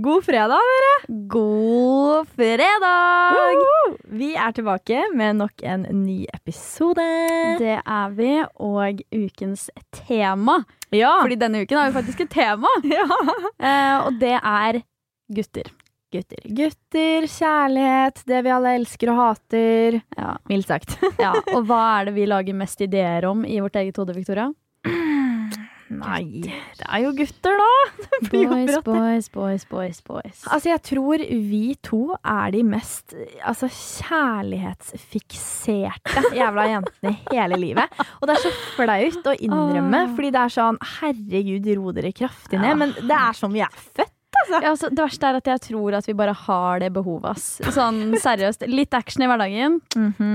God fredag, dere! God fredag! Woohoo! Vi er tilbake med nok en ny episode. Det er vi, og ukens tema. Ja. Fordi denne uken har vi faktisk et tema, ja. eh, og det er gutter. Gutter. Gutter, kjærlighet, det vi alle elsker og hater. Ja. Mildt sagt. ja. Og hva er det vi lager mest ideer om i vårt eget hode, Victoria? Nei, det er jo gutter, da. Boys, boys, boys, boys, boys. Altså, jeg tror vi to er de mest altså, kjærlighetsfikserte jævla jentene i hele livet. Og det er så flaut å innrømme, fordi det er sånn Herregud, ro dere kraftig ned. Men det er sånn vi er født. Ja, altså, det verste er at jeg tror at vi bare har det behovet. ass. Sånn seriøst. Litt action i hverdagen.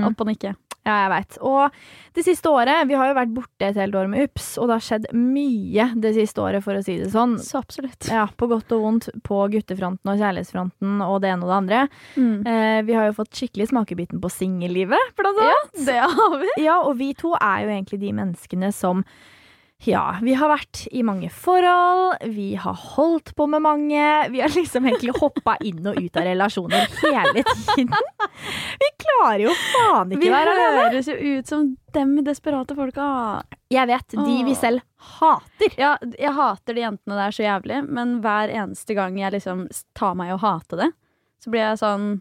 Opp og nikke. Ja, jeg veit. Og det siste året Vi har jo vært borte et helt år med UPS, og det har skjedd mye det siste året, for å si det sånn. Så absolutt. Ja, På godt og vondt. På guttefronten og kjærlighetsfronten og det ene og det andre. Mm. Eh, vi har jo fått skikkelig smakebiten på singellivet, blant annet. Det har vi. Ja, og vi to er jo egentlig de menneskene som ja, vi har vært i mange forhold, vi har holdt på med mange. Vi har liksom egentlig hoppa inn og ut av relasjoner hele tiden. Vi klarer jo faen ikke å være alene. høres jo ut som dem desperate folka. Jeg vet, de vi selv hater. Ja, jeg hater de jentene der så jævlig, men hver eneste gang jeg liksom tar meg å hate det, så blir jeg sånn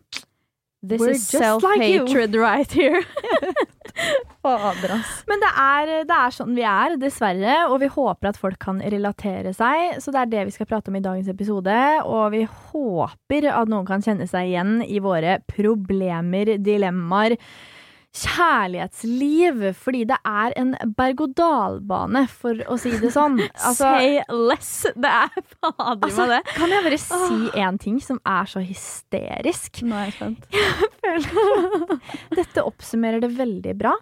This We're is just like self-hatred right here. Fader, ass. Men det er, det er sånn vi er, dessverre, og vi håper at folk kan relatere seg. Så det er det vi skal prate om i dagens episode, og vi håper at noen kan kjenne seg igjen i våre problemer, dilemmaer, kjærlighetsliv, fordi det er en berg-og-dal-bane, for å si det sånn. Altså, Say less. Det er fader altså, meg det. kan jeg bare si én ting som er så hysterisk? Nå er jeg spent. Dette oppsummerer det veldig bra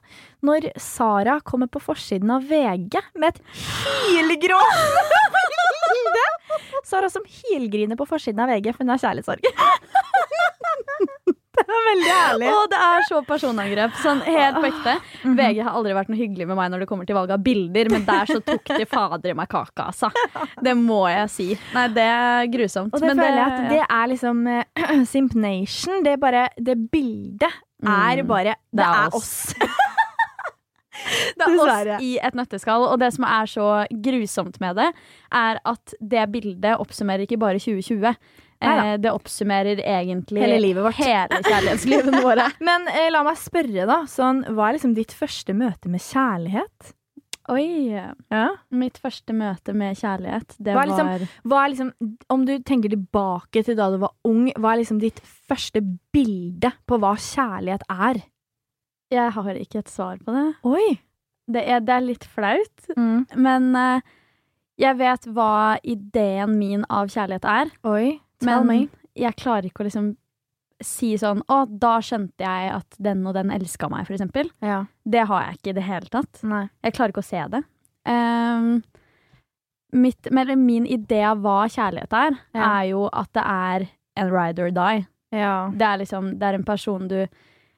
når Sara kommer på forsiden av VG med et hylgråt bilde! Sara som hylgriner på forsiden av VG, for hun har kjærlighetssorg. Det er veldig ærlig. Å, det er så personangrep. Sånn helt på ekte. Mhm. VG har aldri vært noe hyggelig med meg når det kommer til valg av bilder, men der så tok de fader i meg kaka, altså. Det må jeg si. Nei, det er grusomt. Og det men føler jeg at det er liksom uh, Simp Nation. Det er bare Det bildet er Mm. bare Det, Det er er oss. oss. Det er oss i et nøtteskall. Og det som er så grusomt med det, er at det bildet oppsummerer ikke bare 2020. Eh, det oppsummerer egentlig Hele livet vårt. hele kjærlighetslivet våre. Men eh, la meg spørre, da. Sånn, hva er liksom ditt første møte med kjærlighet? Oi. Ja. Mitt første møte med kjærlighet, det Hva er liksom- var Hva er liksom, om du tenker tilbake til da du var ung, hva er liksom ditt første bilde på hva kjærlighet er? Jeg har ikke et svar på det. Oi! Det er, det er litt flaut, Mm. men eh, jeg vet hva ideen min av kjærlighet er. Oi, Men me. jeg klarer ikke å liksom si sånn Å, da skjønte jeg at den og den elska meg, for eksempel. Ja. Det har jeg ikke i det hele tatt. Nei. Jeg klarer ikke å se det. Um, mitt, min idé av hva kjærlighet er, Ja. er jo at det er en ride or die. Ja. Det er liksom, det er en person du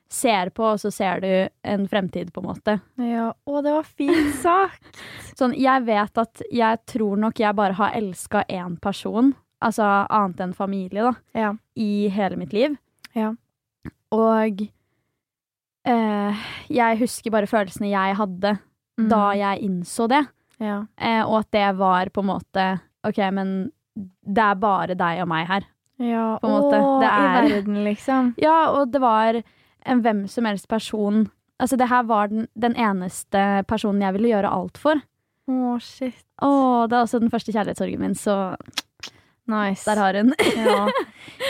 ser på, og så ser du en fremtid, på en måte. ja. Å, det var fint sagt. Sånn, jeg vet at jeg tror nok jeg bare har elska én person, altså annet enn familie, da, Ja. i hele mitt liv. Ja. Og eh, jeg husker bare følelsene jeg hadde Mm. da jeg innså det. Ja. Eh, og at det var på en måte OK, men det er bare deg og meg her. ja. På en måte. Å, Det er- i verden, liksom. Ja, og det var en hvem som helst person Altså, det her var den, den eneste personen jeg ville gjøre alt for. Å, shit. Å, det er også den første kjærlighetssorgen min, så Nice. der har hun. ja.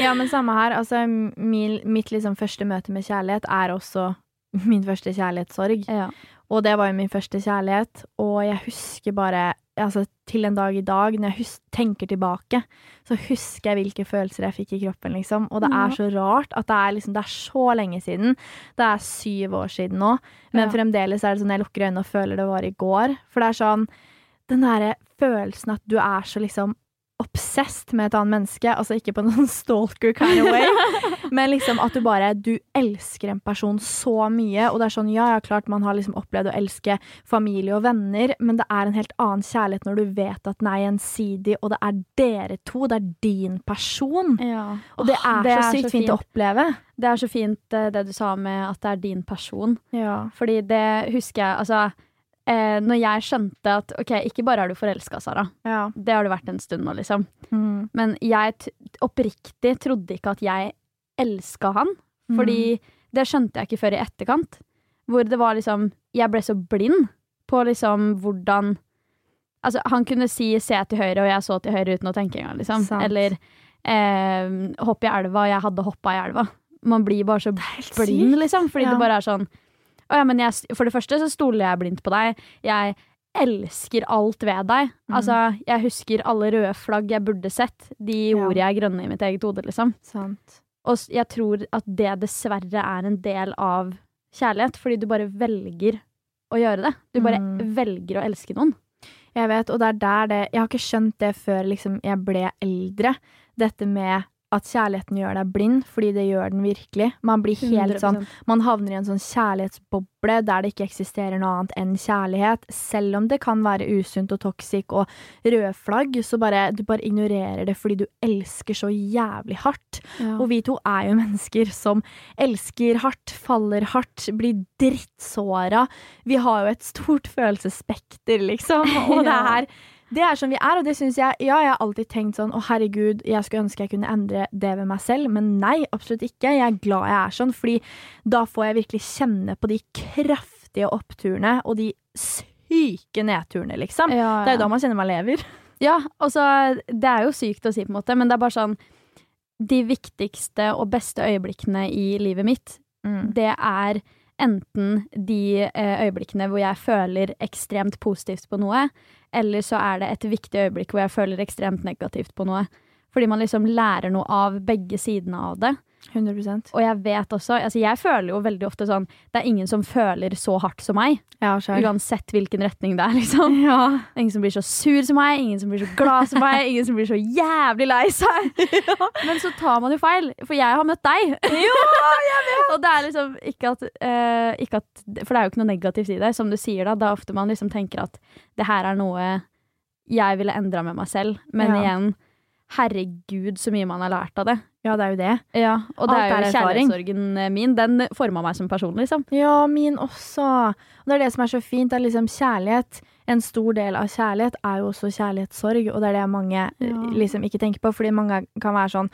ja, men samme her. Altså, min, mitt liksom første møte med kjærlighet er også min første kjærlighetssorg. ja. Og det var jo min første kjærlighet, og jeg husker bare altså, til en dag i dag, når jeg hus tenker tilbake, så husker jeg hvilke følelser jeg fikk i kroppen, liksom. Og det er så rart at det er, liksom, det er så lenge siden. Det er syv år siden nå, men Ja. fremdeles er det sånn jeg lukker øynene og føler det var i går. For det er sånn Den derre følelsen at du er så liksom obsessed med et annet menneske, altså ikke på noen stalker kind of way, men liksom at du bare Du elsker en person så mye, og det er sånn, ja, ja, klart man har liksom opplevd å elske familie og venner, men det er en helt annen kjærlighet når du vet at den er gjensidig, og det er dere to, det er din person. Ja. Og det er, så sykt fint å oppleve. Det er så fint eh, det du sa med at det er din person. Ja. Fordi det husker jeg Altså, eh, når jeg skjønte at OK, ikke bare er du forelska, Sara. Ja. Det har du vært en stund nå, liksom. Mm. Men jeg oppriktig trodde ikke at jeg elska han. Fordi det skjønte jeg ikke før i etterkant. Hvor det var liksom Jeg ble så blind på liksom hvordan Altså, han kunne si 'se til høyre', og jeg så til høyre uten å tenke engang, liksom. Sant. Eller eh, 'hopp i elva', og jeg hadde hoppa i elva. Man blir bare så blind, liksom. Fordi Ja. det bare er sånn ja, men jeg, For det første så stoler jeg blindt på deg. Jeg elsker alt ved deg. Mm. Altså, jeg husker alle røde flagg jeg burde sett. De Ja. gjorde jeg grønne i mitt eget hode, liksom. Sant. Og jeg tror at det dessverre er en del av kjærlighet, fordi du bare velger å gjøre det. Du bare Mm. velger å elske noen. Jeg vet, og det er der det Jeg har ikke skjønt det før liksom jeg ble eldre. Dette med at kjærligheten gjør deg blind, fordi det gjør den virkelig. Man blir helt sånn 100%. Man havner i en sånn kjærlighetsboble der det ikke eksisterer noe annet enn kjærlighet. Selv om det kan være usunt og toxic og røde flagg, så bare du bare ignorerer det fordi du elsker så jævlig hardt. Ja. Og vi to er jo mennesker som elsker hardt, faller hardt, blir drittsåra. Vi har jo et stort følelsesspekter, liksom. Og det er det er som vi er, og det syns jeg Ja, jeg har alltid tenkt sånn å herregud, jeg skulle ønske jeg kunne endre det ved meg selv, men nei, absolutt ikke. Jeg er glad jeg er sånn, fordi da får jeg virkelig kjenne på de kraftige oppturene og de syke nedturene, liksom. Ja, Det er jo da man kjenner man lever. Ja, altså, det er jo sykt å si, på en måte, men det er bare sånn De viktigste og beste øyeblikkene i livet mitt, det er enten de eh, øyeblikkene hvor jeg føler ekstremt positivt på noe, eller så er det et viktig øyeblikk hvor jeg føler ekstremt negativt på noe. Fordi man liksom lærer noe av begge sidene av det. 100% Og jeg vet også Altså, jeg føler jo veldig ofte sånn Det er ingen som føler så hardt som meg. Ja. Uansett hvilken retning det er, liksom. Ja. Ingen som blir så sur som meg, ingen som blir så glad som meg, ingen som blir så jævlig lei seg. Men så tar man jo feil, for jeg har møtt deg. Og det er liksom ikke at, uh, ikke at For det er jo ikke noe negativt i det, som du sier da. Det er ofte man liksom tenker at det her er noe jeg ville endra med meg selv. Men Ja. igjen, herregud så mye man har lært av det. Ja, det er jo det. Ja, og det Alt er jo er erfaring. kjærlighetssorgen min. Den forma meg som person, liksom. Ja, min også. Og det er det som er så fint. Er liksom kjærlighet. En stor del av kjærlighet er jo også kjærlighetssorg, og det er det mange eh, Ja. liksom ikke tenker på, fordi mange kan være sånn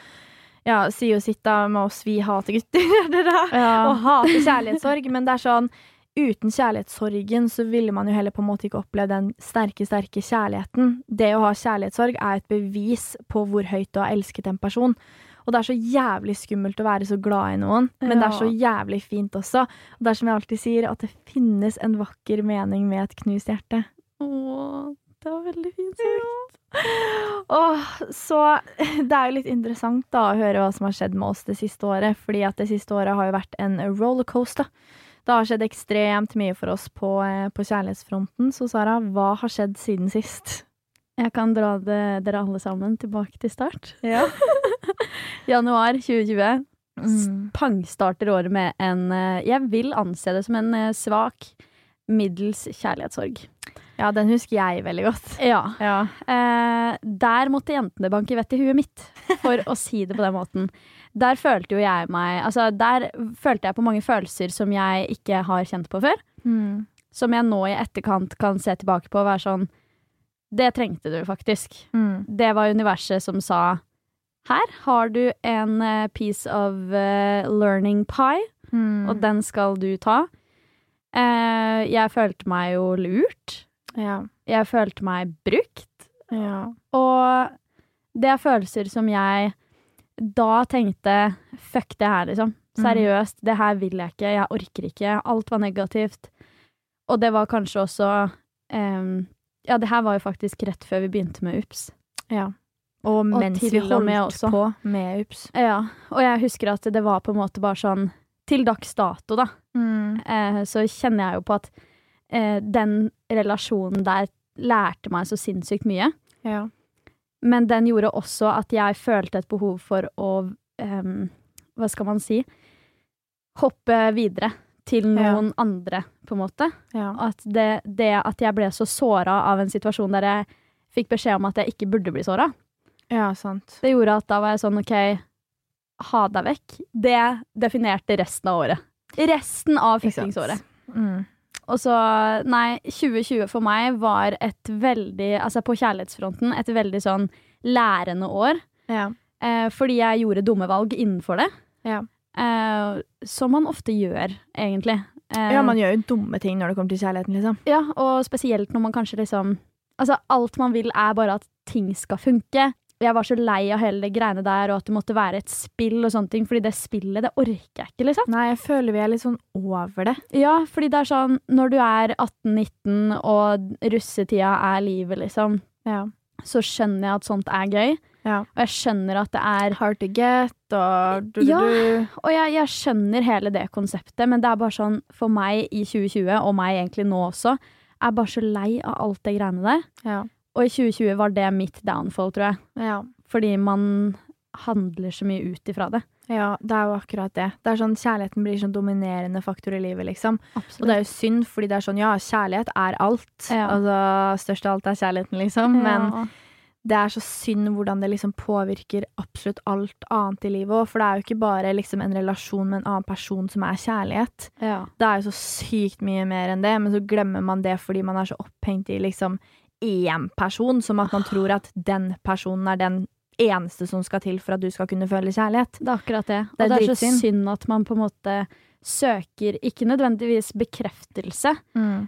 ja, si og sitt da med oss, vi hater gutter, det der, og hater kjærlighetssorg, men det er sånn Uten kjærlighetssorgen så ville man jo heller på en måte ikke opplevd den sterke, sterke kjærligheten. Det å ha kjærlighetssorg er et bevis på hvor høyt du har elsket en person. Og det er så jævlig skummelt å være så glad i noen, men det er så jævlig fint også. Og det er som jeg alltid sier, at det finnes en vakker mening med et knust hjerte. Åh, det var veldig fint sagt. Åh, så det er jo litt interessant da å høre hva som har skjedd med oss det siste året, fordi at det siste året har jo vært en rollercoaster. Det har skjedd ekstremt mye for oss på, eh, på kjærlighetsfronten, så Sara, hva har skjedd siden sist? Jeg kan dra det, dere alle sammen tilbake til start. Ja. Januar 2020 Mm. pangstarter året med en eh, Jeg vil anse det som en eh, svak, middels kjærlighetssorg. ja, den husker jeg veldig godt. Ja. Ja. Eh, der måtte jentene banke vett i huet mitt, for å si det på den måten. Der følte jo jeg meg Altså, der følte jeg på mange følelser som jeg ikke har kjent på før. Mm. Som jeg nå i etterkant kan se tilbake på og være sånn Det trengte du faktisk. Mm. Det var universet som sa her har du en eh, piece of eh, learning pie, Mm. og den skal du ta. Eh, jeg følte meg jo lurt. ja. Jeg følte meg brukt. Ja. Og det er følelser som jeg da tenkte fuck det her, liksom. Seriøst, det her vil jeg ikke. Jeg orker ikke. Alt var negativt. Og det var kanskje også um, Ja, det her var jo faktisk rett før vi begynte med UPS. Ja. Og mens til vi holdt med også. på med UPS. Ja, og jeg husker at det var på en måte bare sånn Til dags dato, da, eh, så kjenner jeg jo på at eh, den relasjonen der lærte meg så sinnssykt mye. Ja. Men den gjorde også at jeg følte et behov for å um, Hva skal man si? Hoppe videre til Ja. noen andre, på en måte. Ja. At det, det at jeg ble så såra av en situasjon der jeg fikk beskjed om at jeg ikke burde bli såra, ja, sant. det gjorde at da var jeg sånn OK, ha deg vekk. Det definerte resten av året. Resten av fuckingsåret. Mm. Og så, nei, 2020 for meg var et veldig, altså på kjærlighetsfronten, et veldig sånn lærende år. Ja. Eh, fordi jeg gjorde dumme valg innenfor det. Ja. Eh, som man ofte gjør, egentlig. Eh, ja, man gjør jo dumme ting når det kommer til kjærligheten, liksom. ja, og spesielt når man kanskje liksom Altså, alt man vil er bare at ting skal funke. Jeg var så lei av hele det greiene der, og at det måtte være et spill og sånne ting, fordi det spillet, det orker jeg ikke, liksom. Nei, jeg føler vi er litt sånn over det. Ja, fordi det er sånn, når du er 18-19 og russetida er livet, liksom, Ja. så skjønner jeg at sånt er gøy. Ja. Og jeg skjønner at det er Hard to get og du, Ja. du, Og jeg, jeg skjønner hele det konseptet, men det er bare sånn for meg i 2020, og meg egentlig nå også, er bare så lei av alt det greiene der. Ja. Og i 2020 var det mitt downfall, tror jeg. Ja. Fordi man handler så mye ut ifra det. ja, det er jo akkurat det. Det er sånn Kjærligheten blir sånn dominerende faktor i livet, liksom. Absolutt. Og det er jo synd, fordi det er sånn, ja, kjærlighet er alt. Ja. Altså, størst av alt er kjærligheten, liksom. Men ja. det er så synd hvordan det liksom påvirker absolutt alt annet i livet òg. For det er jo ikke bare liksom en relasjon med en annen person som er kjærlighet. ja. Det er jo så sykt mye mer enn det, men så glemmer man det fordi man er så opphengt i liksom én person, som at man tror at den personen er den eneste som skal til for at du skal kunne føle kjærlighet. Det er akkurat det. Det er og det er så synd. synd at man på en måte søker ikke nødvendigvis bekreftelse,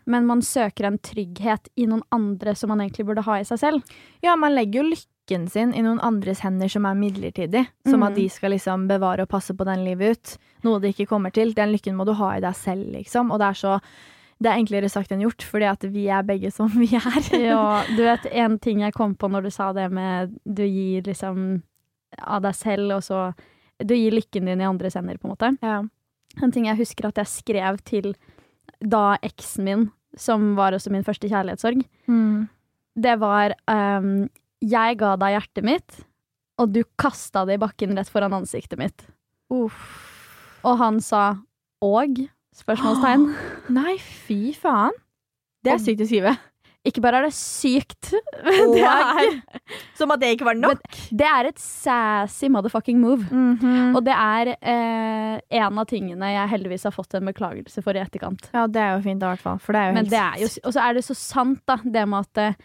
men man søker en trygghet i noen andre som man egentlig burde ha i seg selv. Ja, man legger jo lykken sin i noen andres hender som er midlertidig. Som Mm. at de skal liksom bevare og passe på den livet ut. Noe de ikke kommer til. Den lykken må du ha i deg selv, liksom. Og det er så Det er enklere sagt enn gjort, fordi at vi er begge som vi er. Ja, du vet, en ting jeg kom på når du sa det med du gir liksom av deg selv, og så Du gir lykken din i andres hender, på en måte. Ja. En ting jeg husker at jeg skrev til da eksen min, som var også min første kjærlighetssorg, Mm. det var um, Jeg ga deg hjertet mitt, og du kasta det i bakken rett foran ansiktet mitt. Uff. Og han sa og? Spørsmålstegn. Nei, fy faen. Det er sykt å skrive. Ikke bare er det sykt, det er, Som at det ikke var nok. det er et sassy motherfucking move. Mhm. Og det er eh, en av tingene jeg heldigvis har fått en beklagelse for i etterkant. Ja, det er jo fint, i hvert fall. Men og så er det så sant, da, det med at eh,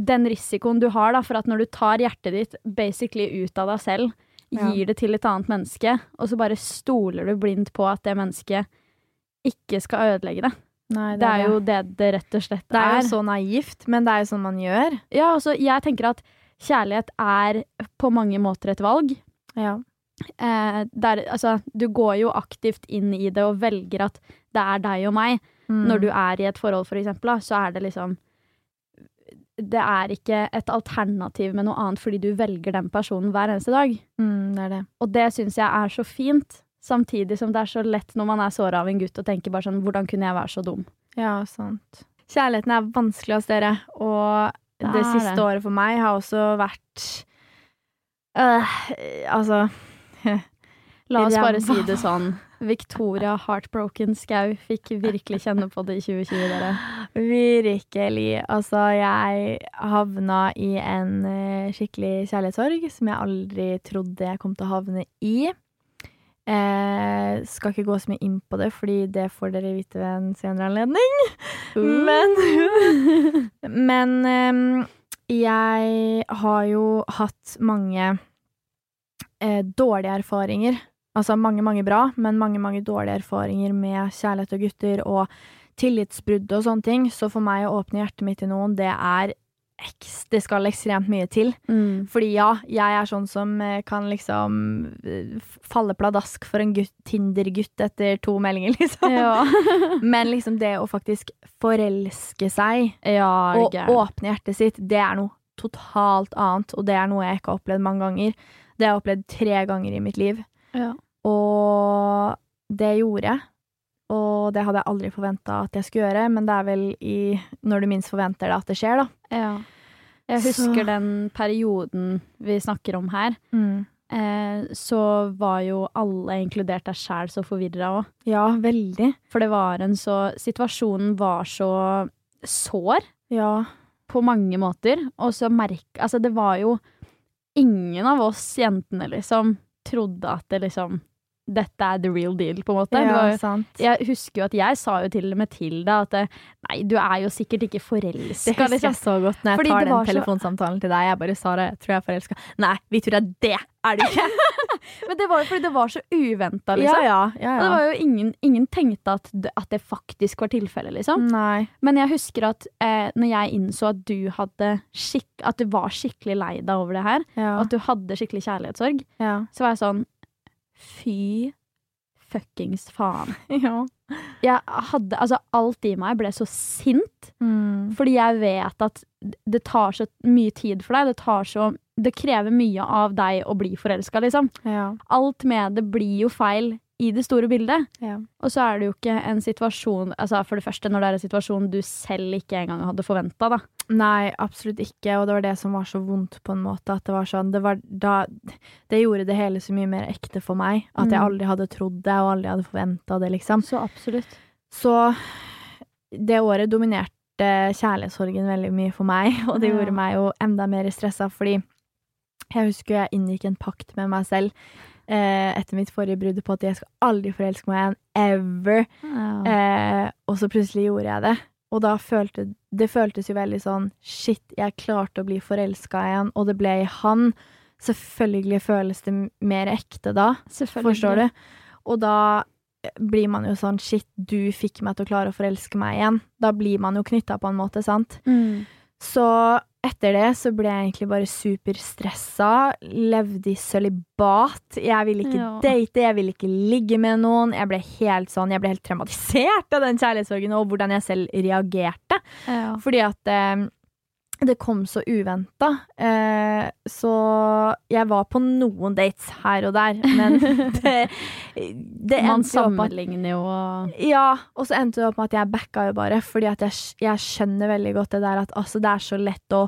den risikoen du har da, for at når du tar hjertet ditt basically ut av deg selv, Ja. gir det til et annet menneske, og så bare stoler du blindt på at det mennesket ikke skal ødelegge det. Nei, Det er jo det det rett og slett er. Det er jo så naivt, men det er jo sånn man gjør. Ja, altså, jeg tenker at kjærlighet er på mange måter et valg. Ja. Eh, der, altså, du går jo aktivt inn i det og velger at det er deg og meg. Mm. Når du er i et forhold, for eksempel, så er det liksom Det er ikke et alternativ med noe annet fordi du velger den personen hver eneste dag. mm, Det er det. Og det syns jeg er så fint. Samtidig som det er så lett når man er såra av en gutt og tenker bare sånn Hvordan kunne jeg være så dum? Ja, sant. Kjærligheten er vanskelig hos dere, og Det det, siste det. året for meg har også vært øh, Altså La oss bare si det sånn. Victoria Heartbroken Skau fikk virkelig kjenne på det i 2020, dere. Virkelig. Altså, jeg havna i en eh, skikkelig kjærlighetssorg som jeg aldri trodde jeg kom til å havne i. Eh, skal ikke gå så mye inn på det, fordi det får dere vite ved en senere anledning. Men, men eh, jeg har jo hatt mange eh, dårlige erfaringer. Altså mange, mange bra, men mange, mange dårlige erfaringer med kjærlighet og gutter og tillitsbrudd og sånne ting. Så for meg å åpne hjertet mitt til noen, det er. Det skal ekstremt mye til. Mm. Fordi ja, jeg er sånn som eh, kan liksom eh, falle pladask for en Tinder-gutt etter to meldinger, liksom. Ja. Men liksom det å faktisk forelske seg ja, og gæren? åpne hjertet sitt, det er noe totalt annet. Og det er noe jeg ikke har opplevd mange ganger. Det har jeg opplevd tre ganger i mitt liv. Ja. Og det gjorde jeg. Og det hadde jeg aldri forventa at jeg skulle gjøre, men det er vel i når du minst forventer det, at det skjer, da. Ja. Jeg Så- husker den perioden vi snakker om her. Eh, så var jo alle, inkludert deg sjæl, så forvirra òg. Ja, veldig. For det var en så Situasjonen var så sår Ja. på mange måter. Og så merk... Altså, det var jo Ingen av oss jentene, liksom, trodde at det liksom Dette er the real deal, på en måte. det ja jo, jeg husker jo at jeg sa jo til og med til deg at eh, nei, du er jo sikkert ikke Det forelska, husker liksom. jeg så godt når jeg Fordi tar den telefonsamtalen så- til deg. Jeg bare Sara, jeg tror jeg er forelska. Nei, Victoria, det er du ikke! Men det var jo fordi det var så uventa, liksom. ja, ja, Og det var jo ingen, ingen tenkte at det, at det faktisk var tilfellet, liksom. Nei. Men jeg husker at eh, når jeg innså at du hadde skikk, At du var skikkelig lei deg over det her, Ja. at du hadde skikkelig kjærlighetssorg, så var jeg sånn Fy fuckings faen. ja. Jeg hadde Altså, alt i meg ble så sint, Mm. fordi jeg vet at det tar så mye tid for deg. Det tar så Det krever mye av deg å bli forelska, liksom. Ja. Alt med det blir jo feil i det store bildet. ja. Og så er det jo ikke en situasjon Altså For det første, når det er en situasjon du selv ikke engang hadde forventa, da. Nei, absolutt ikke. Og det var det som var så vondt, på en måte. At det var sånn Det, var da, det gjorde det hele så mye mer ekte for meg. At jeg Mm. aldri hadde trodd det, og aldri hadde forventa det, liksom. Så absolutt. Så det året dominerte kjærlighetssorgen veldig mye for meg, og det Ja. gjorde meg jo enda mer stressa, fordi jeg husker jeg inngikk en pakt med meg selv eh, etter mitt forrige brudd på at jeg skal aldri forelske meg igjen, ever. Oh. Eh, og så plutselig gjorde jeg det. Og da følte det føltes jo veldig sånn Shit, jeg klarte å bli forelska igjen, og det ble i han. Selvfølgelig føles det mer ekte da, forstår du? Og da blir man jo sånn Shit, du fikk meg til å klare å forelske meg igjen. Da blir man jo knytta på en måte, sant? Mm. Så etter det så ble jeg egentlig bare superstressa. Levde i sølibat. Jeg ville ikke Ja. date, jeg ville ikke ligge med noen. Jeg ble helt sånn, jeg ble helt traumatisert av den kjærlighetssorgen og hvordan jeg selv reagerte. Ja. Fordi at eh, det kom så uventa. Eh, så jeg var på noen dates her og der, men det, det Man sammenligner jo og ja, og så endte det opp med at jeg backa jo bare, fordi at jeg, jeg skjønner veldig godt det der at altså, det er så lett å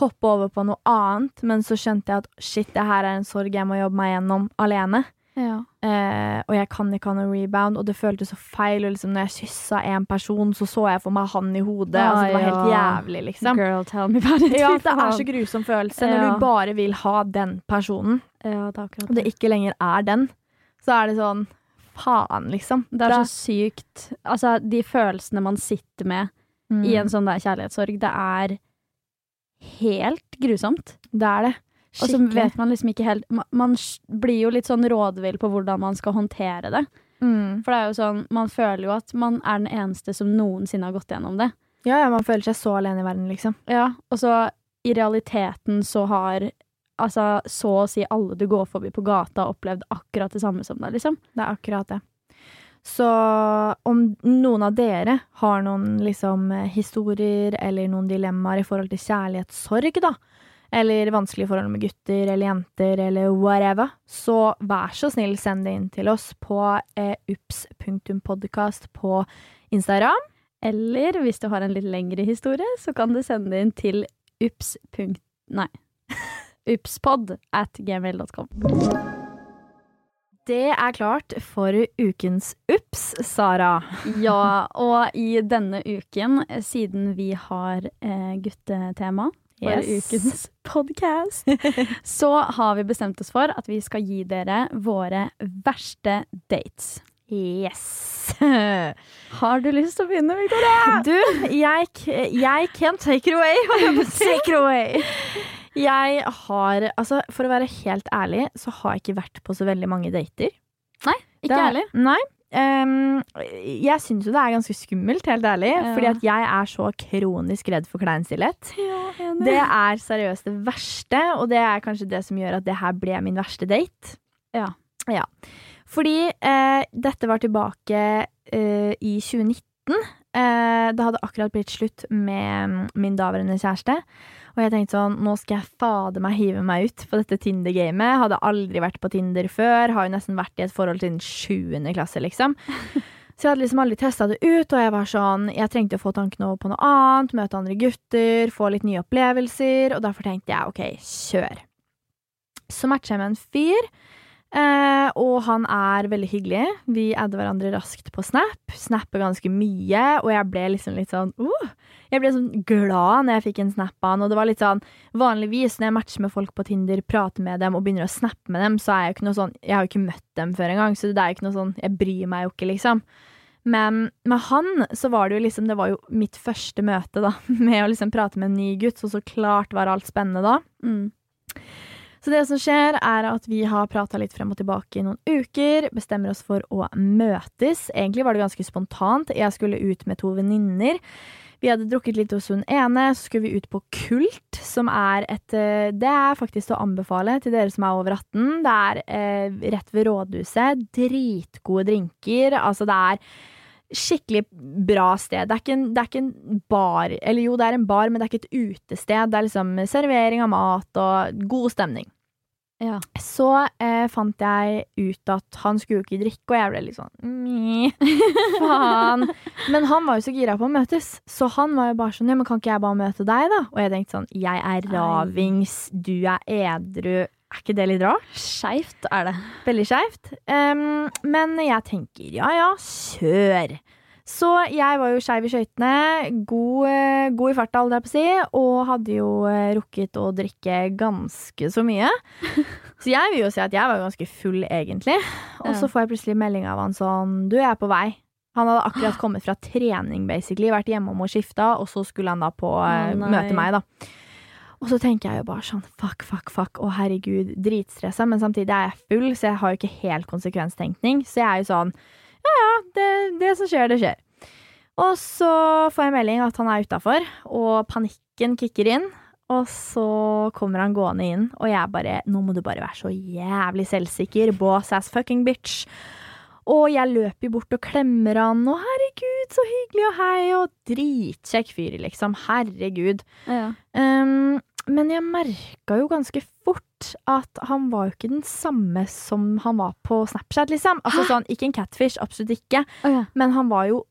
hoppe over på noe annet, men så skjønte jeg at shit, det her er en sorg jeg må jobbe meg gjennom alene. Ja. Eh, og jeg kan ikke ha noe rebound, og det føltes så feil. Og liksom, når jeg kyssa en person, så så jeg for meg han i hodet. Ja, altså, det var helt jævlig, liksom. Girl, tell me about it. Ja, det er så grusom følelse når du bare vil ha den personen, Ja, det og det ikke lenger er den. Så er det sånn faen, liksom. Det er så sykt Altså, de følelsene man sitter med Mm. i en sånn der kjærlighetssorg, det er helt grusomt. Det er det. Og så vet man liksom ikke helt Man blir jo litt sånn rådvill på hvordan man skal håndtere det. Mm. For det er jo sånn, man føler jo at man er den eneste som noensinne har gått gjennom det. Ja, ja, man føler seg så alene i verden, liksom. Ja, og så i realiteten så har altså så å si alle du går forbi på gata, opplevd akkurat det samme som deg, liksom. Det er akkurat det. Så om noen av dere har noen liksom eh, historier eller noen dilemmaer i forhold til kjærlighetssorg, da, eller vanskelige forhold med gutter eller jenter eller whatever, så vær så snill send det inn til oss på eh, ups.podkast på Instagram. Eller hvis du har en litt lengre historie, så kan du sende det inn til ups. Nei. upspod at gmail.com. Det er klart for ukens Ups, Sara. Ja, og i denne uken, siden vi har eh, guttetema for Yes. ukens podkast, så har vi bestemt oss for at vi skal gi dere våre verste dates. Yes. Har du lyst til å begynne, Victoria? Du, jeg, jeg can take it away. Take it away! Jeg har, altså For å være helt ærlig, så har jeg ikke vært på så veldig mange dater. Ikke Det ærlig. Nei. Um, jeg syns jo det er ganske skummelt, helt ærlig. Ja. Fordi at jeg er så kronisk redd for kleinstillhet. Det er seriøst det verste, og det er kanskje det som gjør at det her ble min verste date. Ja. ja. Fordi uh, dette var tilbake uh, i 2019. Uh, det hadde akkurat blitt slutt med min daværende kjæreste. Og jeg tenkte sånn, nå skal jeg fader meg hive meg ut på dette Tinder-gamet. Hadde aldri vært på Tinder før. Har jo nesten vært i et forhold siden sjuende klasse, liksom. Så jeg hadde liksom aldri testa det ut, og jeg var sånn Jeg trengte å få tankene over på noe annet, møte andre gutter, få litt nye opplevelser, og derfor tenkte jeg OK, kjør. Så matcha jeg med en fyr, eh, og han er veldig hyggelig. Vi adder hverandre raskt på Snap. Snapper ganske mye, og jeg ble liksom litt sånn uh, Jeg ble sånn glad når jeg fikk en snap av han, og det var litt sånn Vanligvis når jeg matcher med folk på Tinder, prater med dem og begynner å snappe med dem, så er jeg jo ikke noe sånn Jeg har jo ikke møtt dem før engang, så det er jo ikke noe sånn Jeg bryr meg jo ikke, liksom. Men med han så var det jo liksom Det var jo mitt første møte, da, med å liksom prate med en ny gutt, så så klart var alt spennende da. Mm. Så det som skjer, er at vi har prata litt frem og tilbake i noen uker, bestemmer oss for å møtes. Egentlig var det ganske spontant. Jeg skulle ut med to venninner. Vi hadde drukket litt hos hun ene, så skulle vi ut på Kult, som er et eh, Det er faktisk å anbefale til dere som er over 18. Det er eh, rett ved rådhuset. Dritgode drinker. Altså, det er skikkelig bra sted. Det er, ikke en, det er ikke en bar Eller jo, det er en bar, men det er ikke et utested. Det er liksom servering av mat og god stemning. Ja. Så eh, fant jeg ut at han skulle jo ikke drikke, og jeg ble litt sånn Faen. Men han var jo så gira på å møtes, så han var jo bare sånn Ja, men kan ikke jeg bare møte deg, da? Og jeg tenkte sånn Jeg er ravings, du er edru. Er ikke det litt rart? Skeivt er det. Veldig skeivt. Um, men jeg tenker ja ja, kjør. Så jeg var jo skeiv i skøytene, god, eh, god i farta, holdt jeg på å si, og hadde jo eh, rukket å drikke ganske så mye. Så jeg vil jo si at jeg var ganske full, egentlig. Og så får jeg plutselig melding av han sånn Du, jeg er på vei. Han hadde akkurat kommet fra trening, basically, vært hjemom og skifta, og så skulle han da på oh, møte meg, da. Og så tenker jeg jo bare sånn fuck, fuck, fuck, å herregud, dritstressa, men samtidig er jeg full, så jeg har jo ikke helt konsekvenstenkning. Så jeg er jo sånn ja ja, det, det som skjer, det skjer. Og så får jeg melding at han er utafor, og panikken kicker inn. Og så kommer han gående inn, og jeg bare Nå må du bare være så jævlig selvsikker. Boss ass fucking bitch. Og jeg løper bort og klemmer han, og herregud, så hyggelig, og hei, og dritkjekk fyr, liksom. Herregud. Ja. Um, men jeg merka jo ganske fort at han var jo ikke den samme som han var på Snapchat, liksom. Altså sånn, Ikke en catfish, absolutt ikke, Oh, ja. men han var jo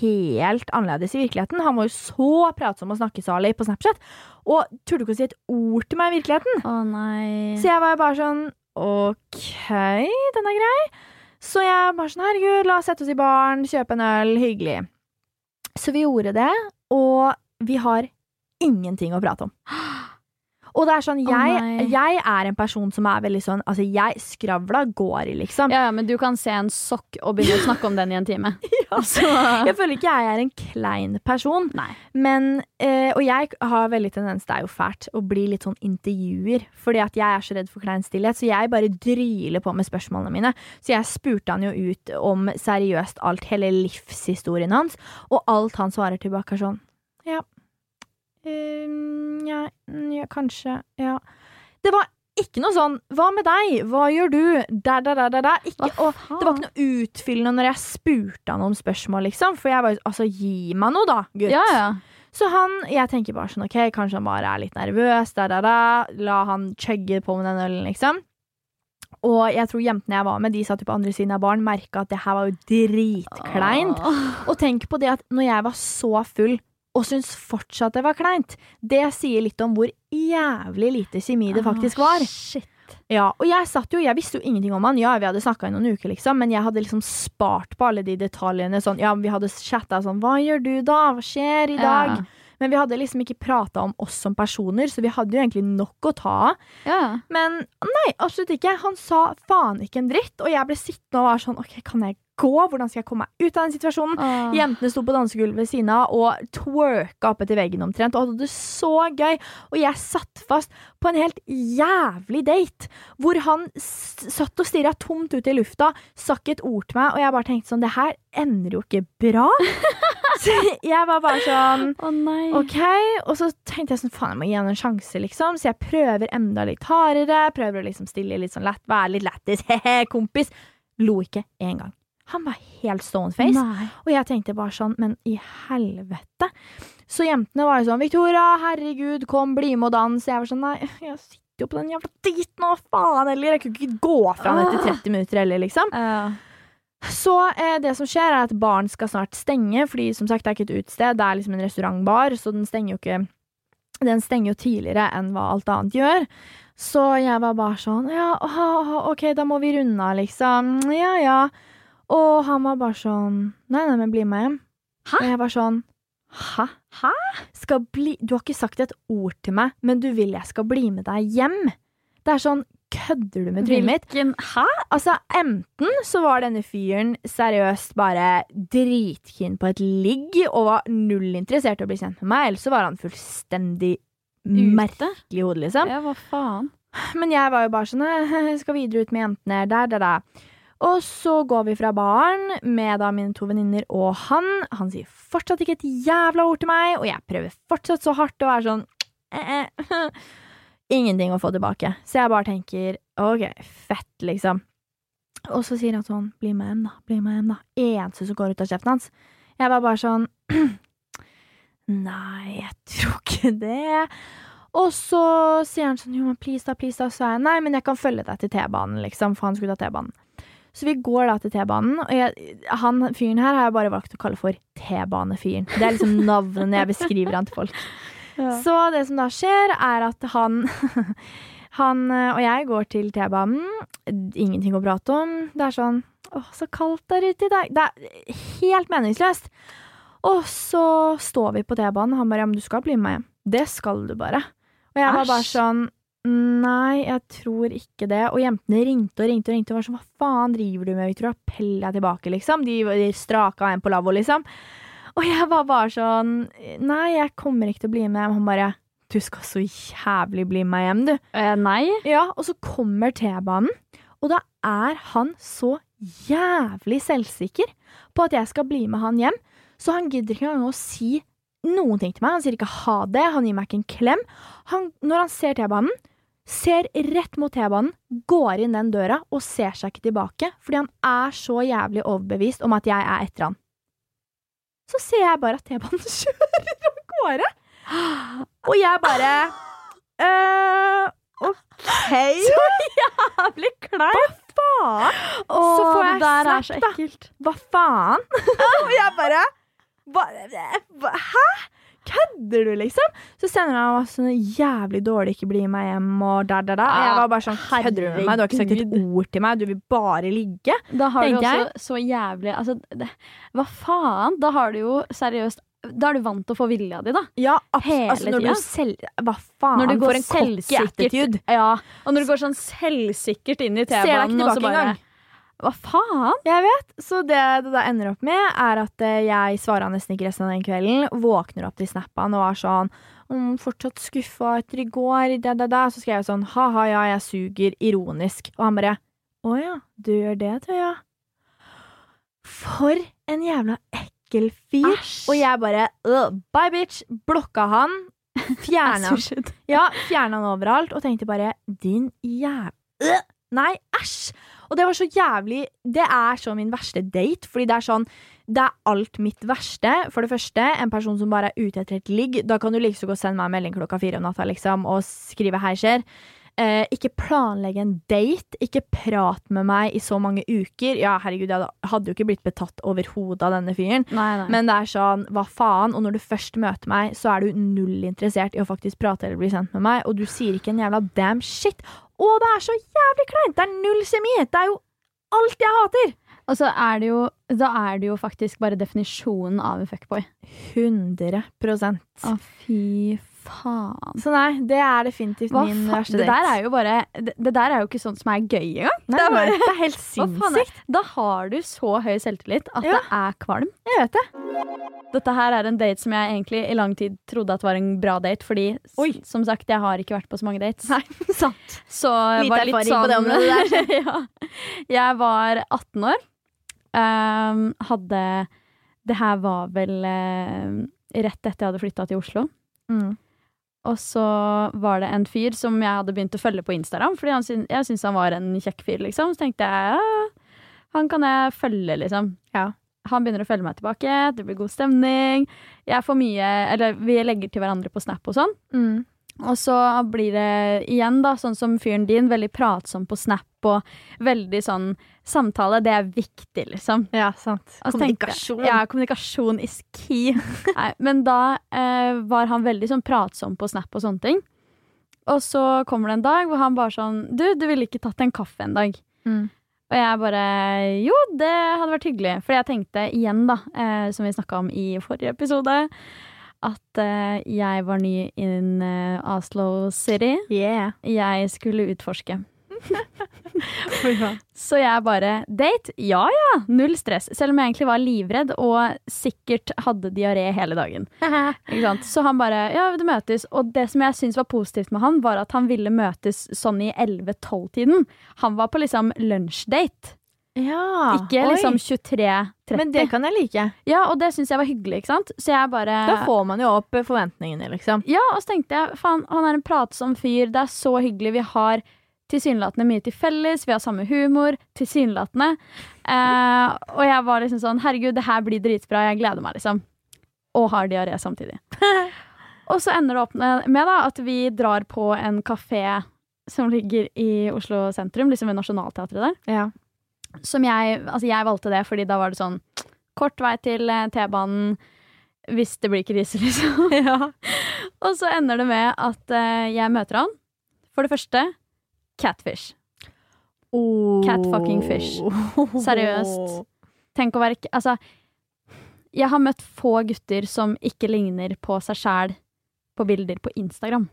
helt annerledes i virkeligheten. Han var jo så pratsom og snakkesalig på Snapchat, og turte ikke å si et ord til meg i virkeligheten. Å nei. Så jeg var jo bare sånn OK, den er grei. Så jeg bare sånn herregud, la oss sette oss i baren, kjøpe en øl, hyggelig. Så vi gjorde det, og vi har ingenting å prate om. Og det er sånn, jeg, oh jeg er en person som er veldig sånn Altså, jeg skravla går i, liksom. Ja, ja, men du kan se en sokk og begynne å snakke om den i en time. Så Jeg føler ikke jeg er en klein person. Nei. Men, eh, og jeg har veldig tendens, det er jo fælt, å bli litt sånn intervjuer. Fordi at jeg er så redd for klein stillhet, så jeg bare dryler på med spørsmålene mine. Så jeg spurte han jo ut om seriøst alt, hele livshistorien hans, og alt han svarer tilbake er sånn Ja. Ja, mm, ja, kanskje. Ja. Det var ikke noe sånn 'hva med deg', 'hva gjør du', der, der, der, der, der. Ikke, og det var ikke noe utfyllende når jeg spurte han om spørsmål, liksom. For jeg var jo altså, gi meg noe, da, gutt. Ja, ja. Så han, jeg tenker bare sånn, ok, kanskje han bare er litt nervøs, der, der, der. La han chugge på med den ølen, liksom. Og jeg tror jentene jeg var med, de satt jo på andre siden av baren, merka at det her var jo dritkleint. Og tenk på det at når jeg var så full, og syns fortsatt det var kleint, det sier litt om hvor jævlig lite kjemi det faktisk var. Åh, Shit. Ja, og jeg satt jo, jeg visste jo ingenting om han. Ja, vi hadde snakka i noen uker, liksom, men jeg hadde liksom spart på alle de detaljene. Sånn, ja, vi hadde chatta sånn Hva gjør du da? Hva skjer i dag? Ja. Men vi hadde liksom ikke prata om oss som personer, så vi hadde jo egentlig nok å ta av. Ja. Men nei, absolutt ikke. Han sa faen ikke en dritt, og jeg ble sittende og var sånn OK, kan jeg, gå? Hvordan skal jeg komme meg ut av den situasjonen? Åh. Jentene sto på dansegulvet ved siden av og twerka opp etter veggen omtrent og hadde det så gøy. Og jeg satt fast på en helt jævlig date, hvor han satt og stirra tomt ut i lufta, sa ikke et ord til meg, og jeg bare tenkte sånn Det her ender jo ikke bra. så jeg var bare sånn Å nei. OK. Og så tenkte jeg sånn, faen, jeg må gi han en sjanse, liksom. Så jeg prøver enda litt hardere. Prøver å liksom stille litt sånn lett, være litt lættis. He-he, kompis. Lo ikke en gang. Han var helt stone face. Nei. Og jeg tenkte bare sånn, men i helvete. Så jentene var jo sånn, Victoria, herregud, kom, bli med og dans. Jeg var sånn, nei, jeg sitter jo på den jævla daten, nå, faen heller. Jeg kunne ikke gå fra den etter 30 minutter heller, liksom. Uh. Så eh, det som skjer, er at baren skal snart stenge, fordi som sagt, det er ikke et utested, det er liksom en restaurantbar, så den stenger jo ikke Den stenger jo tidligere enn hva alt annet gjør. Så jeg var bare sånn Ja, aha, OK, da må vi runde av, liksom. Ja, ja. Og han var bare sånn Nei, nei, men bli med hjem. Hæ? Og jeg var sånn Hæ? Hæ? Skal bli Du har ikke sagt et ord til meg, men du vil jeg skal bli med deg hjem? Det er sånn Kødder du med trynet mitt? Hvilken Hæ? Altså, enten så var denne fyren seriøst bare dritkeen på et ligg og var null interessert i å bli kjent med meg, eller så var han fullstendig merkelig i hodet, liksom. Ja, hva faen? Men jeg var jo bare sånn «Jeg skal videre ut med jentene, der, der, der. Og så går vi fra baren med da mine to venninner og han. Han sier fortsatt ikke et jævla ord til meg, og jeg prøver fortsatt så hardt å være sånn eh, eh. Ingenting å få tilbake. Så jeg bare tenker OK, fett, liksom. Og så sier han sånn Bli med hjem, da. Bli med hjem, da. Eneste som går ut av kjeften hans. Jeg var bare sånn Nei, jeg tror ikke det. Og så sier han sånn Jo, men please, da, please, da. Så sa jeg nei, men jeg kan følge deg til T-banen, liksom. For han skulle ta T-banen. Så vi går da til T-banen, og jeg, han fyren her har jeg bare valgt å kalle for T-banefyren. Det er liksom navnet når jeg beskriver han til folk. Ja. Så det som da skjer, er at han Han og jeg går til T-banen. Ingenting å prate om. Det er sånn Å, så kaldt der ute i dag. Det er helt meningsløst. Og så står vi på T-banen, og han bare Ja, men du skal bli med meg hjem. Det skal du bare. Og jeg var bare sånn Nei, jeg tror ikke det. Og jentene ringte og ringte og ringte og var sånn Hva faen driver du med, Victoria? Pell deg tilbake, liksom. De, de straka en på lavvo, liksom. Og jeg var bare sånn Nei, jeg kommer ikke til å bli med hjem. Han bare Du skal så jævlig bli med hjem, du. Eh, nei? Ja, og så kommer T-banen, og da er han så jævlig selvsikker på at jeg skal bli med han hjem, så han gidder ikke engang å si noen ting til meg. Han sier ikke ha det, han gir meg ikke en klem. Han, når han ser T-banen, ser rett mot T-banen, går inn den døra og ser seg ikke tilbake, fordi han er så jævlig overbevist om at jeg er etter han. Så ser jeg bare at T-banen kjører av gårde, og jeg bare øh, OK. Så jævlig kleint. Hva faen? Åh, Så får jeg der er så så da. ekkelt. Hva faen? og jeg bare hva, Hæ? Kødder du, liksom? Så sender han meg sånn jævlig dårlig 'ikke bli med hjem' og der, der, der. Og jeg var bare sånn Kødder du med meg? Du har ikke sagt et ord til meg. Du vil bare ligge. Da har du også jeg. så jævlig altså, det, Hva faen? Da har du jo seriøst Da er du vant til å få vilja di, da. Ja, Hele altså, når tida. du selv... Hva faen? Når du går for en cocky attitude. Ja, og når du går sånn selvsikkert inn i Ser deg ikke T-banen tilbake engang. Hva faen? Jeg vet. Så det det da ender opp med, er at eh, jeg svarer nesten ikke resten av den kvelden. Våkner opp til snappen og er sånn mm, Fortsatt skuffa etter i går. Da, da, da. Så skrev jeg sånn ha-ha, ja, jeg suger. Ironisk. Og han bare å ja, du gjør det, Tøya. For en jævla ekkel fyr. Æsj. Og jeg bare bye, bitch. Blokka han. Fjerna han. Ja, fjerna han overalt og tenkte bare Din jæv... Øh, Nei, æsj! Og det var så jævlig Det er så min verste date, fordi det er sånn Det er alt mitt verste. For det første, en person som bare er ute etter et ligg. Da kan du like så godt sende meg en melding klokka fire om natta liksom, og skrive 'hei, skjer'. Eh, ikke planlegge en date. Ikke prat med meg i så mange uker. Ja, herregud, jeg hadde jo ikke blitt betatt overhodet av denne fyren. Nei, nei. Men det er sånn, hva faen? Og når du først møter meg, så er du null interessert i å faktisk prate eller bli kjent med meg, og du sier ikke en jævla damn shit. Og det er så jævlig kleint! Det er null kjemi! Det er jo alt jeg hater! Og så er det jo Da er det jo faktisk bare definisjonen av en fuckboy. 100 Å, fy faen. Så nei, det er definitivt Hva min faen? verste Det date. der er jo bare det, det der er jo ikke sånt som er gøy engang. Nei, det er bare- det er helt sinnssykt. Da har du så høy selvtillit at Ja. det er kvalm. Jeg vet det. Dette her er en date som jeg egentlig i lang tid trodde at var en bra date, fordi Oi. som sagt, jeg har ikke vært på så mange dates. Nei, sant. Så Lite var litt sånn på det området ja. Jeg var 18 år. Um, hadde Det her var vel uh, rett etter jeg hadde flytta til Oslo. Mm. Og så var det en fyr som jeg hadde begynt å følge på Instagram, fordi han syn jeg syntes han var en kjekk fyr, liksom. Så tenkte jeg ja, han kan jeg følge, liksom. Ja. Han begynner å følge meg tilbake, det blir god stemning. Jeg får mye Eller vi legger til hverandre på Snap og sånn. Mm. Og så blir det igjen, da, sånn som fyren din, veldig pratsom på Snap og veldig sånn Samtale, det er viktig, liksom. Ja, sant. kommunikasjon. jeg-. Ja, kommunikasjon is key. Nei, men da eh, var han veldig sånn pratsom på Snap og sånne ting. Og så kommer det en dag hvor han bare sånn Du, du ville ikke tatt en kaffe en dag? Mm. Og jeg bare Jo, det hadde vært hyggelig. For jeg tenkte igjen, da, eh, som vi snakka om i forrige episode, at uh, jeg var ny in uh, Oslo City. Yeah. Jeg skulle utforske. Så jeg bare Date? Ja ja, null stress. Selv om jeg egentlig var livredd og sikkert hadde diaré hele dagen. Så han bare Ja, du møtes? Og det som jeg syntes var positivt med han, var at han ville møtes sånn i 11-12-tiden. Han var på liksom lunsjdate, ja. ikke liksom 23-30. Men det kan jeg like. Ja, og det syns jeg var hyggelig, ikke sant? Så jeg bare Da får man jo opp forventningene, liksom. Ja, og så tenkte jeg faen, han er en pratsom fyr, det er så hyggelig. Vi har tilsynelatende mye til felles, vi har samme humor. Tilsynelatende. Eh, og jeg var liksom sånn herregud, det her blir dritbra, jeg gleder meg, liksom. Og har diaré samtidig. og så ender det opp med med da, at vi drar på en kafé som ligger i Oslo sentrum, liksom ved Nationaltheatret der. Ja. Som jeg, altså jeg valgte det fordi da var det sånn kort vei til eh, T-banen hvis det blir krise, liksom. Og så ender det med at eh, jeg møter han. For det første catfish. Cat fucking fish. Seriøst. Tenk å være Altså, jeg har møtt få gutter som ikke ligner på seg sjæl på bilder på Instagram.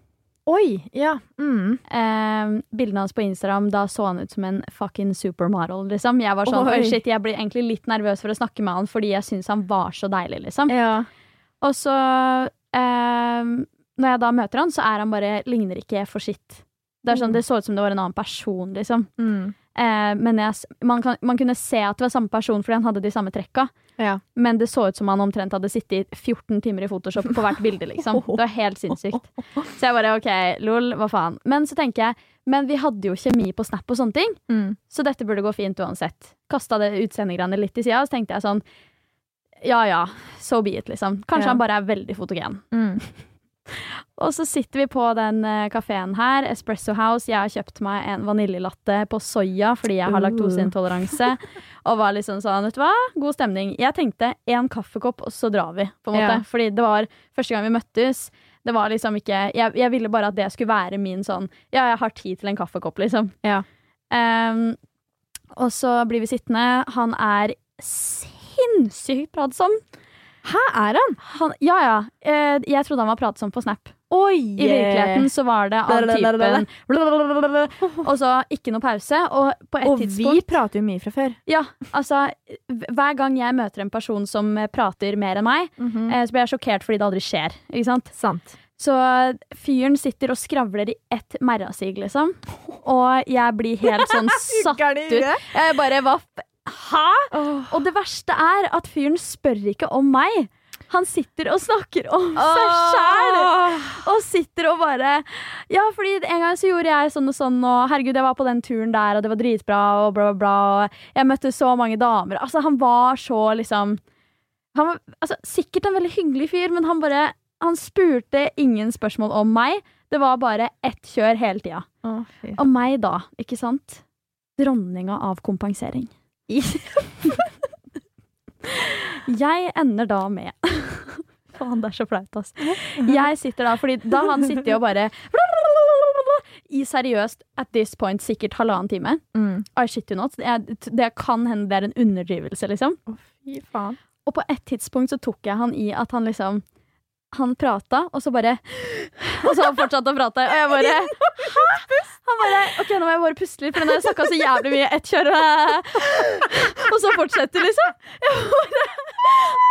Oi, ja. Mm. Eh, bildene hans på Instagram, da så han ut som en fucking supermodel, liksom. Jeg var sånn, Oi. shit, jeg blir egentlig litt nervøs for å snakke med han fordi jeg syns han var så deilig, liksom. Ja. Og så, eh, når jeg da møter han, så er han bare, ligner ikke for sitt. Det, sånn, Mm. det så ut som det var en annen person, liksom. Mm. Eh, men jeg, man, kan, man kunne se at det var samme person fordi han hadde de samme trekka. Ja. Men det så ut som han omtrent hadde sittet i 14 timer i Photoshop på hvert bilde, liksom. Det var helt sinnssykt. Så jeg bare OK, lol, hva faen. Men så tenker jeg, men vi hadde jo kjemi på Snap og sånne ting, Mm. så dette burde gå fint uansett. Kasta det utseendegreiene litt i sida, og så tenkte jeg sånn ja ja, so be it, liksom. Kanskje Ja. han bare er veldig fotogen. Mm. Og så sitter vi på den uh, kafeen her, Espresso House. Jeg har kjøpt meg en vaniljelatte på soya fordi jeg har Uh. laktoseintoleranse. Og var liksom sånn, vet du hva, god stemning. Jeg tenkte én kaffekopp, og så drar vi, på en måte. Ja. Fordi det var første gang vi møttes. Det var liksom ikke jeg, jeg ville bare at det skulle være min sånn Ja, jeg har tid til en kaffekopp, liksom. Ja. Um, og så blir vi sittende. Han er sinnssykt pratsom. Hæ, er han? Han, ja, ja. Eh, jeg trodde han var pratsom på Snap. Oi! I virkeligheten så var det av typen Og så ikke noe pause. Og Og vi prater jo mye fra før. Ja, altså Hver gang jeg møter en person som prater mer enn meg, eh, så blir jeg sjokkert fordi det aldri skjer. Ikke sant? Sant. Så fyren sitter og skravler i ett merrasig, liksom. Og jeg blir helt sånn satt ut. Jeg bare hva Hæ?! Og det verste er at fyren spør ikke om meg. Han sitter og snakker om seg sjæl! Og sitter og bare Ja, fordi en gang så gjorde jeg sånn og sånn, og herregud, jeg var på den turen der, og det var dritbra, og bla, bla, bla, og jeg møtte så mange damer. Altså, han var så liksom Han var altså, sikkert en veldig hyggelig fyr, men han bare Han spurte ingen spørsmål om meg. Det var bare ett kjør hele tida. Og meg, da, ikke sant? Dronninga av kompensering. Jeg ender da med Faen, det er så flaut, altså. Jeg sitter da, fordi da han sitter og bare I seriøst, at this point, sikkert halvannen time. Mm. I shit you not. Jeg, det kan hende det er en underdrivelse, liksom. Fy faen. Og på et tidspunkt så tok jeg han i at han liksom han prata, og så bare Og så fortsatte han fortsatt å prate, og jeg bare Hæ? Han bare OK, nå må jeg bare puste litt, for nå har jeg snakka så jævlig mye ett kjør. Og så fortsetter, liksom. Jeg bare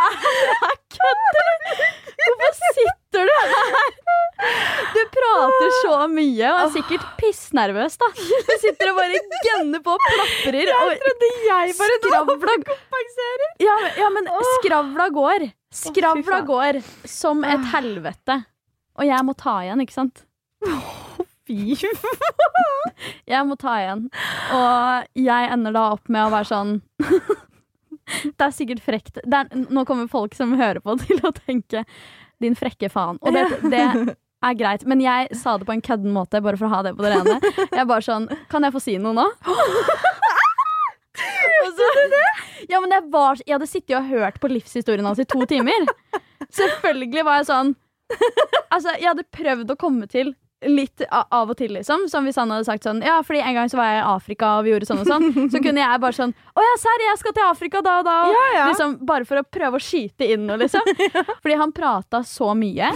Er det kødd. Hvorfor sitter du her? Du prater så mye og er sikkert pissnervøs, da. Du sitter og bare gønner på og plaprer. Jeg trodde jeg bare skravla kompenserer. ja, ja, men skravla går. Skravla går som et helvete. Og jeg må ta igjen, ikke sant? Fy Jeg må ta igjen. Og jeg ender da opp med å være sånn Det er sikkert frekt. Er, nå kommer folk som hører på, til å tenke 'din frekke faen'. Og det, det er greit. Men jeg sa det på en kødden måte, bare for å ha det på det rene. Jeg er bare sånn Kan jeg få si noe nå? Så, ja, men jeg, var, jeg hadde sittet og hørt på livshistorien hans i to timer. Selvfølgelig var jeg sånn Altså, jeg hadde prøvd å komme til litt av og til, liksom. Som hvis han hadde sagt sånn Ja, fordi en gang så var jeg i Afrika, og vi gjorde sånn og sånn. Så kunne jeg bare sånn Å ja, serr, jeg skal til Afrika da og da. Og, Ja, ja. Liksom, bare for å prøve å skyte inn noe, liksom. Fordi han prata så mye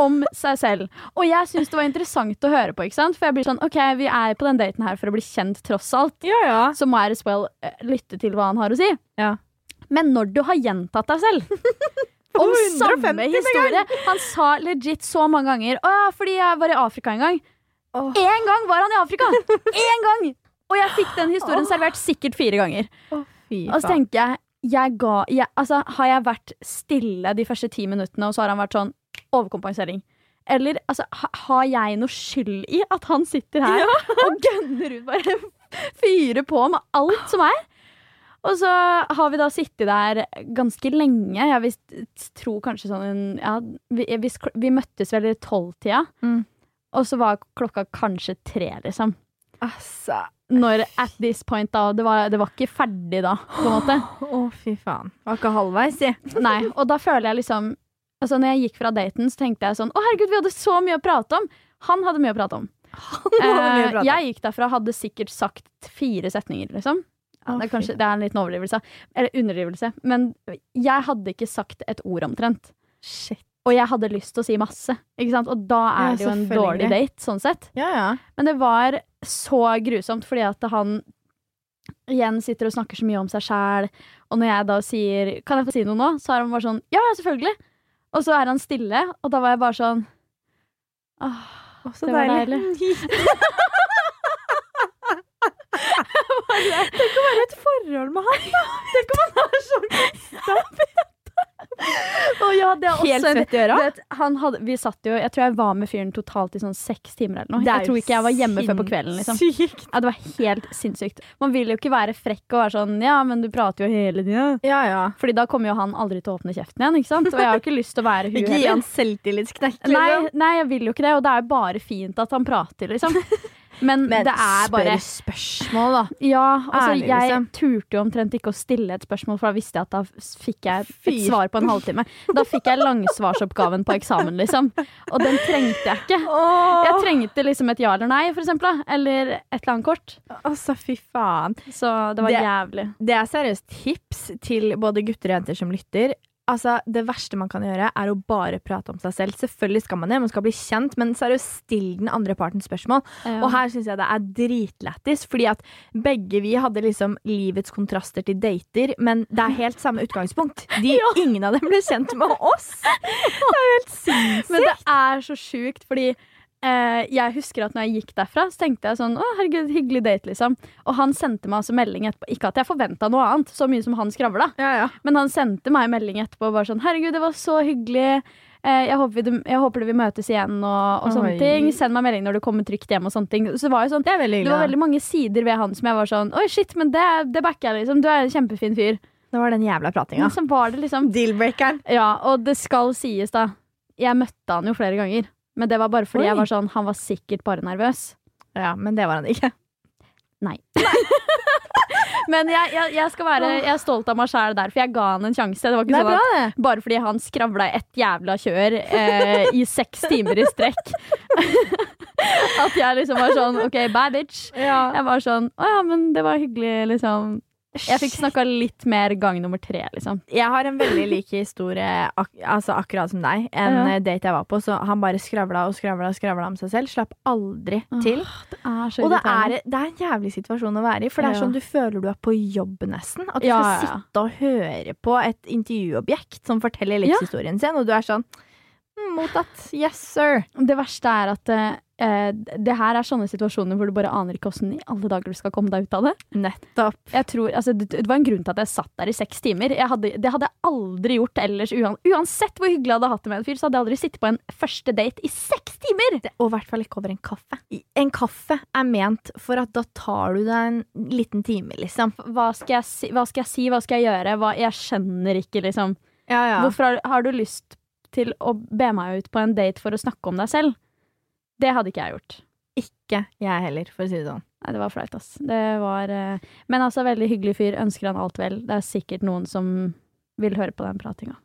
om seg selv. Og jeg syns det var interessant å høre på, ikke sant? For jeg blir sånn OK, vi er på den daten her for å bli kjent, tross alt. Ja, ja. Så må jeg as well eh, lytte til hva han har å si. Ja. Men når du har gjentatt deg selv om samme historie Han sa legit så mange ganger Å ja, fordi jeg var i Afrika en gang. Én oh. gang var han i Afrika! Én gang! Og jeg fikk den historien servert sikkert fire ganger. Oh, Og så tenker jeg, jeg ga jeg, altså, Har jeg vært stille de første ti minuttene, og så har han vært sånn overkompensering? Eller altså, ha, har jeg noe skyld i at han sitter her og gønner ut, bare fyrer på med alt som er? Og så har vi da sittet der ganske lenge. Jeg visst, tror kanskje sånn ja, vi, vi, vi møttes vel i tolvtida. Mm. Og så var klokka kanskje tre, liksom. Altså Når at this point da Det var, det var ikke ferdig da, på en måte. Å, fy faen. Var ikke halvveis, si. Nei, og da føler jeg liksom Altså når jeg gikk fra daten, så tenkte jeg sånn Å herregud, vi hadde så mye å prate om. Han hadde mye å prate om. Eh, jeg gikk derfra og hadde sikkert sagt fire setninger, liksom. Ja, det, er kanskje, det er en liten overdrivelse. Eller underdrivelse. Men jeg hadde ikke sagt et ord omtrent. Shit. Og jeg hadde lyst til å si masse. Og da er Ja, det jo en dårlig date, sånn sett. Ja, ja. Men det var så grusomt, fordi at han igjen sitter og snakker så mye om seg sjæl. Og når jeg da sier 'kan jeg få si noe nå', så er han bare sånn 'ja, ja, selvfølgelig'. Og så er han stille, og da var jeg bare sånn Åh, oh, så Det var deilig. Tenk å være i et forhold med han, da! Tenk om han er så Å ja, det er Helt også svett i øra. Vi satt jo, Jeg tror jeg var med fyren totalt i sånn seks timer eller noe. Jeg tror ikke jeg var hjemme før på kvelden. liksom ja, Det var helt sinnssykt. Man vil jo ikke være frekk og være sånn Ja, men du prater jo hele tida. Ja, ja. Fordi da kommer jo han aldri til å åpne kjeften igjen. ikke sant? Og jeg har jo ikke lyst til å være hun Ikke gi han selvtillitsknekk. Nei, liksom. nei, jeg vil jo ikke det, og det er jo bare fint at han prater, liksom. Men, Men det er bare spør spørsmål, da. Ja, altså Ærlig, jeg liksom. turte jo omtrent ikke å stille et spørsmål, for da visste jeg at da fikk jeg et svar på en halvtime. Da fikk jeg langsvarsoppgaven på eksamen, liksom. Og den trengte jeg ikke. Jeg trengte liksom et ja eller nei, for eksempel. da. Eller et eller annet kort. Altså, fy faen. Så det var Det- jævlig. Det er seriøst tips til både gutter og jenter som lytter. Altså, Det verste man kan gjøre, er å bare prate om seg selv. Selvfølgelig skal man det, man skal bli kjent, men seriøst, still den andre parten spørsmål. Og her syns jeg det er dritlættis, fordi at begge vi hadde liksom livets kontraster til dater, men det er helt samme utgangspunkt. De, Ingen av dem ble kjent med oss! Det er jo helt sinnssykt. Men det er så sjukt, fordi jeg husker at når jeg gikk derfra, så tenkte jeg sånn Å, herregud, hyggelig date, liksom. Og han sendte meg altså melding etterpå. Ikke at jeg forventa noe annet, så mye som han skravla, Ja, ja. men han sendte meg melding etterpå bare sånn Herregud, det var så hyggelig. Eh, jeg, håper vi, jeg håper vi møtes igjen og, og sånne ting. Send meg melding når du kommer trygt hjem og sånne ting. Så det var jo sånn Det det var veldig mange sider ved han som jeg var sånn Oi, shit, men det, det backer jeg, liksom. Du er en kjempefin fyr. Det var den jævla pratinga. Liksom Deal-breakeren. Ja, og det skal sies, da. Jeg møtte han jo flere ganger. Men det var bare fordi Oi. jeg var sånn Han var sikkert bare nervøs. Ja, men det var han ikke. Nei. Men jeg, jeg, jeg skal være Jeg er stolt av meg sjæl der, for jeg ga han en sjanse. Det var ikke er sånn bra, at det. bare fordi han skravla ett jævla kjør eh, i seks timer i strekk At jeg liksom var sånn OK, bad bitch. Ja. Jeg var sånn Å ja, men det var hyggelig, liksom. Jeg fikk snakka litt mer gang nummer tre, liksom. Jeg har en veldig lik historie, ak altså akkurat som deg. En Ja. eh, date jeg var på, så han bare skravla og skravla og skravla om seg selv. Slapp aldri til. Det Og det er, det er en jævlig situasjon å være i, for det er Ja. sånn du føler du er på jobb nesten. At du Ja, skal sitte og høre på et intervjuobjekt som forteller livshistorien sin, og du er sånn «Mm, Mottatt. Yes, sir. Det verste er at eh, det her er sånne situasjoner hvor du bare aner ikke åssen i alle dager du skal komme deg ut av det. Nettopp. Tror, altså, det, det var en grunn til at jeg satt der i seks timer. Hadde, det hadde jeg aldri gjort ellers. Uansett hvor hyggelig jeg hadde hatt det med en fyr, så hadde jeg aldri sittet på en første date i seks timer! Det- Og i hvert fall ikke over en kaffe. En kaffe er ment for at da tar du deg en liten time, liksom. Hva skal jeg si, hva skal jeg, si, hva skal jeg gjøre? Hva, jeg skjønner ikke, liksom. Ja, ja. Hvorfor har, har du lyst til å be meg ut på en date for å snakke om deg selv? Det hadde ikke jeg gjort. Ikke jeg heller, for å si det sånn. Nei, det var flaut, ass. Det var eh, Men altså, veldig hyggelig fyr. Ønsker han alt vel. Det er sikkert noen som vil høre på den pratinga.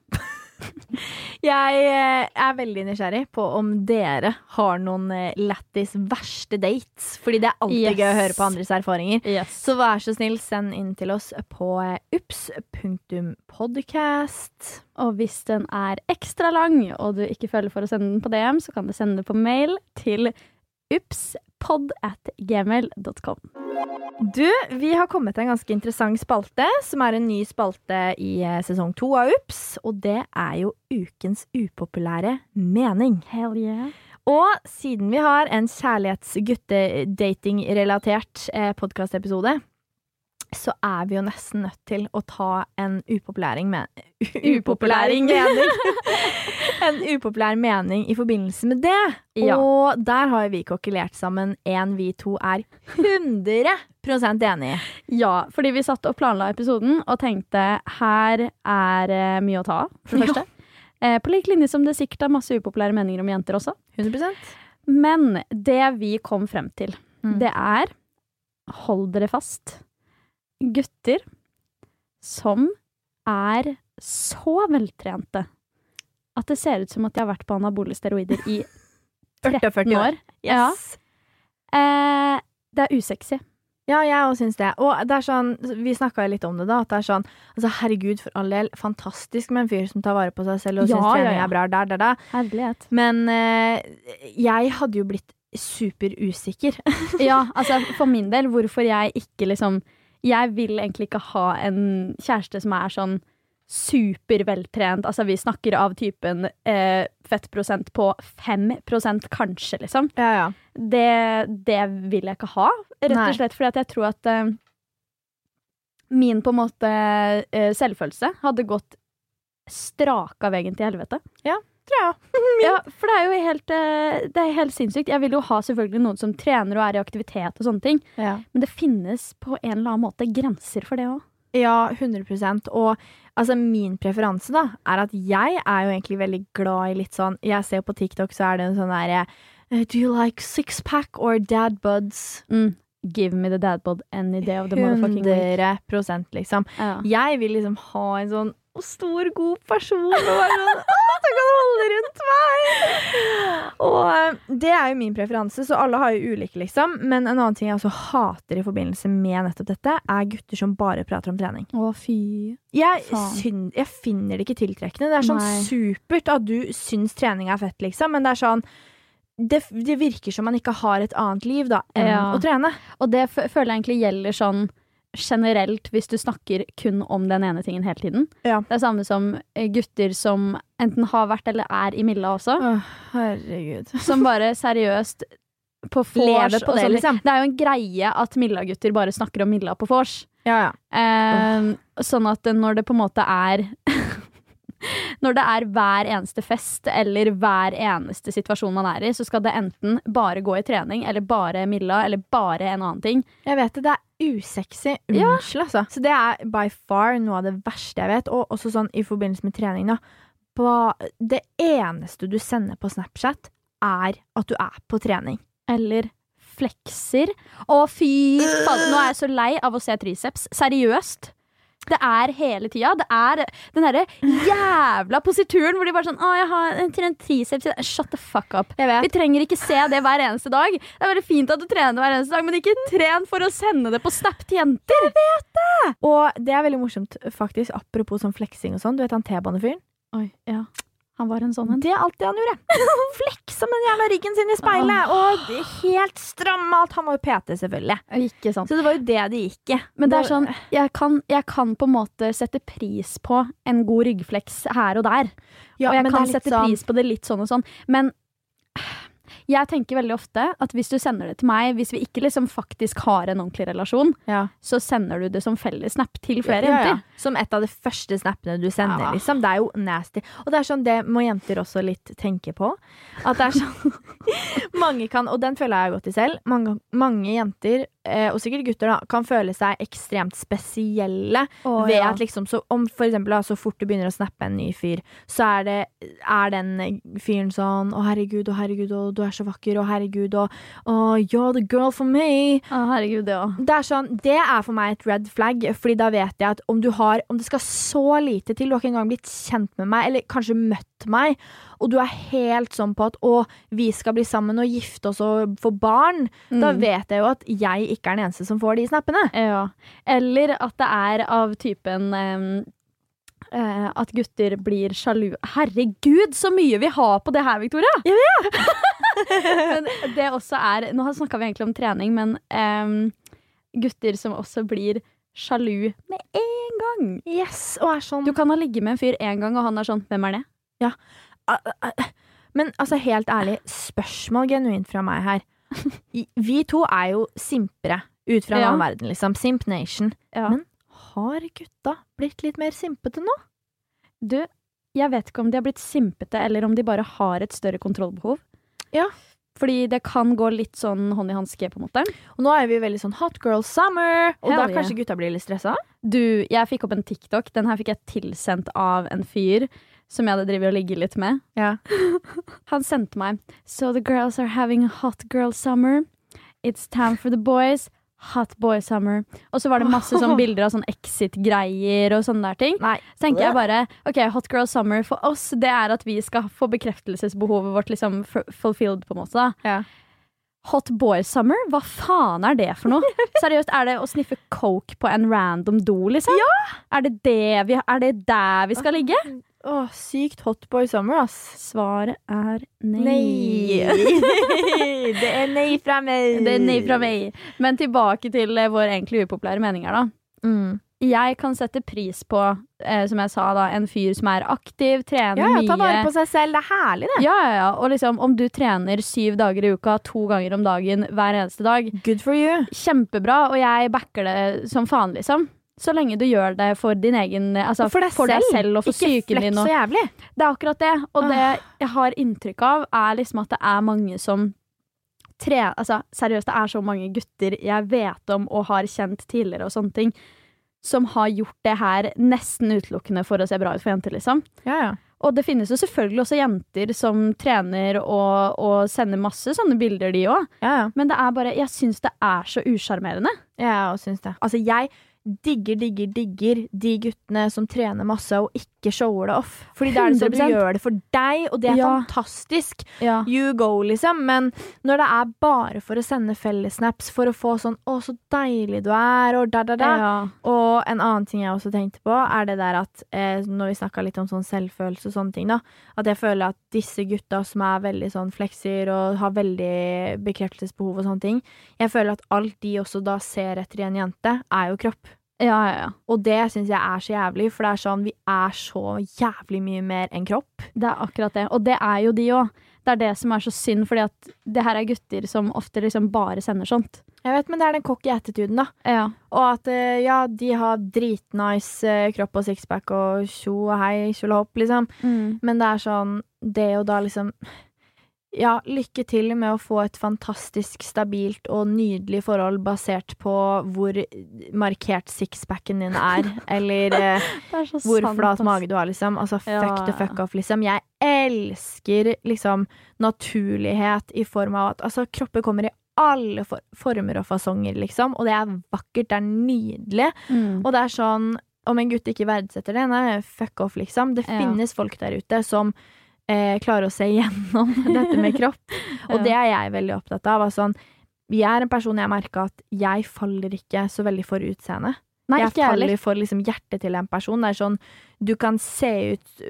Jeg eh, er veldig nysgjerrig på om dere har noen eh, lættis verste dates. Fordi det er alltid Yes. gøy å høre på andres erfaringer. Yes. Så vær så snill, send inn til oss på eh, ups.podcast. Og hvis den er ekstra lang, og du ikke føler for å sende den på DM, så kan du sende den på mail til upspod at gmail.com. Du, vi har kommet til en ganske interessant spalte, som er en ny spalte i eh, sesong to av Ups. Og det er jo ukens upopulære mening. Hell yeah. Og siden vi har en kjærlighets-guttedating-relatert eh, podkastepisode, så er vi jo nesten nødt til å ta en upopulæring med Upopulæring mening! en upopulær mening i forbindelse med det. Ja. Og der har vi kokkelert sammen en vi to er 100 enig i. Ja, fordi vi satt og planla episoden og tenkte her er eh, mye å ta av, for det første. Ja. på lik linje som det sikkert er masse upopulære meninger om jenter også. 100% Men det vi kom frem til, Mm. det er Hold dere fast. Gutter som er så veltrente at det ser ut som at de har vært på anabole steroider i 13 år. Yes. Ja. Eh, det er usexy. Ja, jeg òg syns det. Og det er sånn, vi snakka litt om det, da. At det er sånn altså Herregud, for all del, fantastisk med en fyr som tar vare på seg selv og Ja, syns ja, trening ja. er bra. Der, der, der. Herlighet. Men eh, jeg hadde jo blitt superusikker. Ja, altså for min del, hvorfor jeg ikke liksom Jeg vil egentlig ikke ha en kjæreste som er sånn superveltrent. Altså vi snakker av typen eh, fettprosent på 5% kanskje, liksom. ja, ja. Det, det vil jeg ikke ha, rett og slett fordi at jeg tror at eh, min på en måte eh, selvfølelse hadde gått straka veggen til helvete. Tror jeg. Ja, for det er jo helt, eh, det er helt sinnssykt. Jeg vil jo ha selvfølgelig noen som trener og er i aktivitet og sånne ting. Ja. Men det finnes på en eller annen måte grenser for det òg. Ja, 100% Og altså, min preferanse da er at jeg er jo egentlig veldig glad i litt sånn Jeg ser jo på TikTok, så er det en sånn derre eh, Do you like sixpack or dad buds? Mm. Give me the dad bod any day of the motherfucking week. 100 liksom. Ja. Jeg vil liksom ha en sånn stor, god person og bare sånn «Åh, som kan holde rundt meg. Og eh, det er jo min preferanse, så alle har jo ulike, liksom. Men en annen ting jeg også hater i forbindelse med nettopp dette, er gutter som bare prater om trening. Å, fy. Jeg, Faen. syn, jeg finner det ikke tiltrekkende. Det er sånn Nei. supert at du syns trening er fett, liksom, men det er sånn det, det virker som man ikke har et annet liv da enn Ja. å trene. Og det føler jeg egentlig gjelder sånn generelt hvis du snakker kun om den ene tingen hele tiden. Ja. Det er samme som eh, gutter som enten har vært eller er i Milla også. Åh, herregud. Som bare seriøst på vors og det, sånn- liksom. Det er jo en greie at Milla-gutter bare snakker om Milla på vors. Ja, ja. Eh, Sånn at når det på en måte er Når det er hver eneste fest eller hver eneste situasjon man er i, så skal det enten bare gå i trening, eller bare Milla, eller bare en annen ting. Jeg vet det. Det er usexy. Ja. Unnskyld, altså. Så det er by far noe av det verste jeg vet. Og også sånn i forbindelse med trening, da. Ba, det eneste du sender på Snapchat, er at du er på trening. Eller flekser. Å, fy faen, nå er jeg så lei av å se triceps. Seriøst. Det er hele tida. Det er den derre jævla posituren hvor de bare sånn Å, jeg har trent triceps. Shut the fuck up. Vet. Vi trenger ikke se det hver eneste dag. Det er veldig fint at du trener hver eneste dag, men ikke tren for å sende det på Snap til jenter. Jeg Og det er veldig morsomt, faktisk, apropos sånn fleksing og sånn. Du vet han T-banefyren? Oi, ja. Han var en sånn en. Det er det han gjorde. Fleksa med den jævla ryggen sin i speilet. Og helt stram alt. Han var jo PT, selvfølgelig. Ikke sant. Så det var jo det det gikk i. Men det er sånn, jeg kan, jeg kan på en måte sette pris på en god ryggfleks her og der. ja, og jeg kan sette sånn- pris på det litt sånn og sånn. Men jeg tenker veldig ofte at hvis du sender det til meg, hvis vi ikke liksom faktisk har en ordentlig relasjon, ja. så sender du det som fellessnap til flere Ja, ja. jenter. Som et av de første snappene du sender, liksom. Det er jo nasty. Og det er sånn, det må jenter også litt tenke på. At det er sånn Mange kan, og den føler jeg godt i selv, mange, mange jenter, og sikkert gutter, da, kan føle seg ekstremt spesielle oh, ved ja. at liksom så, Om for eksempel så fort du begynner å snappe en ny fyr, så er det Er den fyren sånn 'Å, herregud, å, herregud, å, du er så vakker, å, herregud, å, you're the girl for me'. Å, herregud, ja. Det er sånn, det er for meg et red flag, Fordi da vet jeg at om du har Om det skal så lite til, du har ikke engang blitt kjent med meg, eller kanskje møtt meg, og du er helt sånn på at 'å, vi skal bli sammen og gifte oss og få barn', da Mm. vet jeg jo at jeg ikke er den eneste som får de snappene. Ja. Eller at det er av typen um Uh, at gutter blir sjalu. Herregud, så mye vi har på det her, Victoria! Jeg men det også er Nå snakka vi egentlig om trening, men um, gutter som også blir sjalu med en gang. Yes, og er sånn Du kan ha ligget med en fyr én gang, og han er sånn Hvem er det? Ah. Men altså, helt ærlig, spørsmål genuint fra meg her. Vi to er jo simpere ut fra Ja. verden, liksom. Simp Nation. Ja. Men har gutta blitt litt mer simpete nå? Du, jeg vet ikke om de har blitt simpete, eller om de bare har et større kontrollbehov. Ja. Fordi det kan gå litt sånn hånd i hanske, på en måte. Og nå er vi veldig sånn hot girl summer, og Hell da kanskje gutta blir litt stressa? Du, jeg fikk opp en TikTok. Den her fikk jeg tilsendt av en fyr som jeg hadde drevet og ligget litt med. Ja. Han sendte meg So the girls are having a hot girl summer. It's time for the boys. Hot boy summer. Og så var det masse sånn bilder av sånn exit-greier og sånne der ting. Nei. Så tenker jeg bare OK, hot girl summer for oss, det er at vi skal få bekreftelsesbehovet vårt liksom fulfilled, på en måte. da. Ja. Hot boy summer? Hva faen er det for noe? Seriøst, Er det å sniffe coke på en random do, liksom? Er, det det vi, er det der vi skal ligge? Åh, sykt hot boy summer, ass. Svaret er nei. Nei. det er nei fra meg. Det er nei fra meg. Men tilbake til eh, våre egentlig upopulære meninger, da. Mm. Jeg kan sette pris på, eh, som jeg sa, da, en fyr som er aktiv, trener Ja, ja, mye. ta vare på seg selv. Det er herlig, det. Ja, ja, ja. Og liksom, om du trener syv dager i uka, to ganger om dagen hver eneste dag, Good for you. kjempebra, og jeg backer det som faen, liksom. Så lenge du gjør det for din egen Altså for deg deg selv. selv og for Ikke psyken din. din. så jævlig. det er akkurat det. Og det Ah. jeg har inntrykk av, er liksom at det er mange som tre, altså, Seriøst, det er så mange gutter jeg vet om og har kjent tidligere og sånne ting, som har gjort det her nesten utelukkende for å se bra ut for jenter, liksom. Ja, ja. Og det finnes jo selvfølgelig også jenter som trener og, og sender masse sånne bilder, de òg. ja, ja. Men det er bare, jeg syns det er så usjarmerende. Ja, Jeg syns det. Altså, jeg digger, digger, digger de guttene som trener masse og ikke shower det off. Fordi det er det som du gjør det for deg, og det er Ja. fantastisk. Ja. You go, liksom. Men når det er bare for å sende fellessnaps for å få sånn 'Å, så deilig du er', og da, da, da. Ja. Og en annen ting jeg også tenkte på, er det der at eh, når vi snakka litt om sånn selvfølelse og sånne ting, da, at jeg føler at disse gutta som er veldig sånn flekser og har veldig bekreftelsesbehov og sånne ting, jeg føler at alt de også da ser etter i en jente, er jo kropp. Ja, ja, ja. Og det syns jeg er så jævlig, for det er sånn, vi er så jævlig mye mer enn kropp. Det er akkurat det. Og det er jo de òg. Det er det som er så synd, fordi at det her er gutter som ofte liksom bare sender sånt. Jeg vet, men det er den cocky attituden, da. Ja. Og at eh, ja, de har dritnice eh, kropp og sixpack og tjo og hei, tjolahopp, liksom. Men det er sånn Det å da liksom Ja, lykke til med å få et fantastisk stabilt og nydelig forhold basert på hvor markert sixpacken din er, eller eh, er hvor sant, flat mage du har, liksom. Altså, fuck Ja, the fuck off, liksom. Jeg elsker liksom naturlighet i form av at altså, kropper kommer i alle for former og fasonger, liksom, og det er vakkert, det er nydelig. Mm. Og det er sånn, om en gutt ikke verdsetter det, nei, fuck off, liksom. Det Ja. finnes folk der ute som eh, klarer å se gjennom dette med kropp. Og Ja. det er jeg veldig opptatt av. Altså, jeg er en person jeg merker at jeg faller ikke så veldig for utseende. Nei, jeg faller for liksom hjertet til en person. Det er sånn Du kan se ut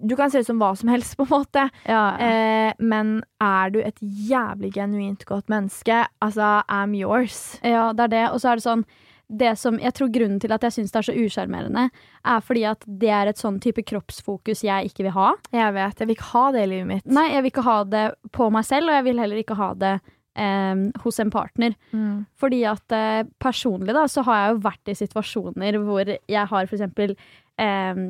Du kan se ut som hva som helst, på en måte. Ja, ja. Eh, men er du et jævlig genuint godt menneske, altså I'm yours. Ja, det er det. Og så er det sånn det som, Jeg tror grunnen til at jeg syns det er så usjarmerende, er fordi at det er et sånn type kroppsfokus jeg ikke vil ha. Jeg vet, jeg vil ikke ha det i livet mitt. Nei, jeg vil ikke ha det på meg selv, og jeg vil heller ikke ha det eh, hos en partner. Mm. Fordi at eh, personlig da, så har jeg jo vært i situasjoner hvor jeg har for eksempel eh,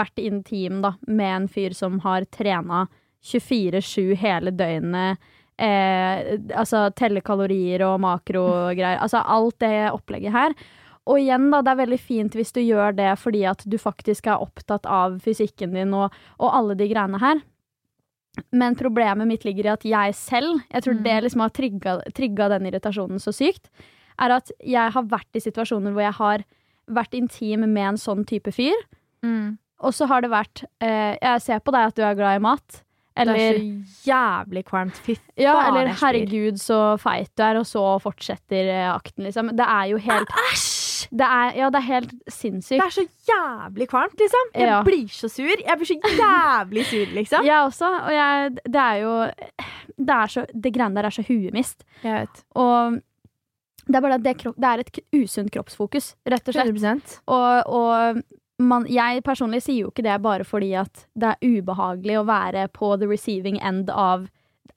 vært intim da, med en fyr som har trena 24-7 hele døgnet. Eh, altså telle kalorier og makrogreier. Altså alt det opplegget her. Og igjen, da, det er veldig fint hvis du gjør det fordi at du faktisk er opptatt av fysikken din og, og alle de greiene her. Men problemet mitt ligger i at jeg selv, jeg tror Mm. det liksom har trigga, den irritasjonen så sykt, er at jeg har vært i situasjoner hvor jeg har vært intim med en sånn type fyr, Mm. og så har det vært eh, Jeg ser på deg at du er glad i mat. Eller, er jævlig kvalmt. Fy ja, eller. 'herregud, så feit du er', og så fortsetter eh, akten, liksom. Det er jo helt Æsj! det er, Ja, det er helt sinnssykt. Det er så jævlig kvalmt, liksom. Jeg Ja. blir så sur. Jeg blir så jævlig sur, liksom. Jeg også, og jeg Det er jo Det er så Det greiene der er så huemist. Jeg vet. Og det er bare at det, det er et usunt kroppsfokus, rett og slett. 100 Og, og man, jeg personlig sier jo ikke det bare fordi at det er ubehagelig å være på the receiving end av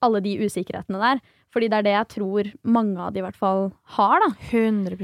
alle de usikkerhetene der. Fordi det er det jeg tror mange av de i hvert fall har, da. 100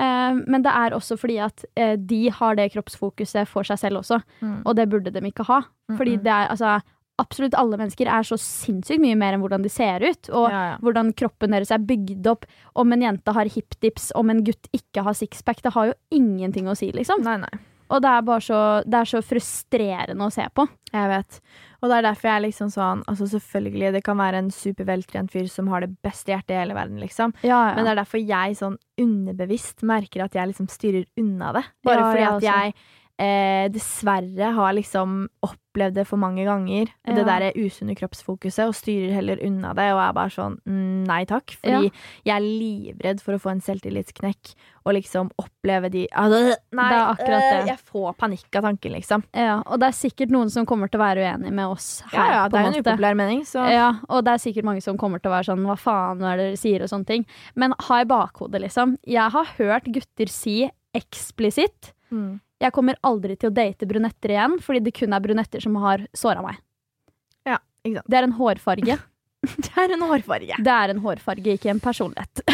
Eh, men det er også fordi at eh, de har det kroppsfokuset for seg selv også. Mm. Og det burde de ikke ha. Fordi det er altså Absolutt alle mennesker er så sinnssykt mye mer enn hvordan de ser ut. Og Ja, ja. hvordan kroppen deres er bygd opp. Om en jente har hipdips, om en gutt ikke har sixpack. Det har jo ingenting å si, liksom. Nei, nei. Og det er bare så, det er så frustrerende å se på. Jeg vet. Og det er derfor jeg er liksom sånn Altså selvfølgelig, det kan være en superveltrent fyr som har det beste hjertet i hele verden, liksom. Ja, Men det er derfor jeg sånn underbevisst merker at jeg liksom styrer unna det. Bare Ja, fordi at jeg eh, dessverre har liksom opplevd det for mange ganger. Det Ja. derre usunne kroppsfokuset, og styrer heller unna det. Og er bare sånn mm, nei takk. Fordi jeg er livredd for å få en selvtillitsknekk og liksom oppleve de Nei, Det er akkurat øh, det. jeg får panikk av tanken, liksom. Ja, og det er sikkert noen som kommer til å være uenig med oss her. Ja, ja, det er en en upopulær mening, så Ja, og det er sikkert mange som kommer til å være sånn Hva faen hva er det dere sier, og sånne ting. Men ha i bakhodet, liksom. Jeg har hørt gutter si eksplisitt mm. Jeg kommer aldri til å date brunetter igjen, fordi det kun er brunetter som har såra meg. Ja, ikke sant. Det er en hårfarge. Det er en hårfarge. Det er en hårfarge, ikke en personlighet.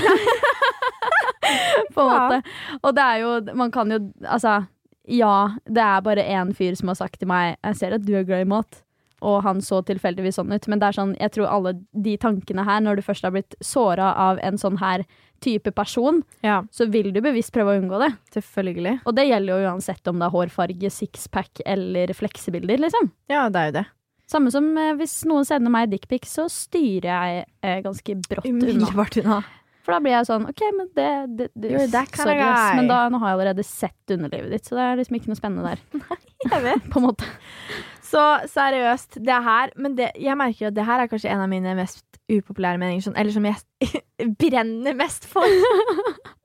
På en Ja. måte. Og det er jo Man kan jo Altså, ja, det er bare én fyr som har sagt til meg Jeg ser at du er glad i mat. Og han så tilfeldigvis sånn ut. Men det er sånn, jeg tror alle de tankene her, når du først har blitt såra av en sånn her type person, Ja, så vil du bevisst prøve å unngå det. selvfølgelig. Og det gjelder jo uansett om det er hårfarge, sixpack eller fleksebilder, liksom. Ja, det er jo det. Samme som eh, hvis noen sender meg dickpic, så styrer jeg eh, ganske brått. Umiddelbart unna. For da blir jeg sånn OK, men det, det, det You're that kind Sorry, ass, men da, nå har jeg allerede sett underlivet ditt, så det er liksom ikke noe spennende der. Jeg vet. På en måte. Så seriøst, det her Men det, jeg merker at det her er kanskje en av mine mest upopulære meninger, sånn, eller som jeg brenner mest for.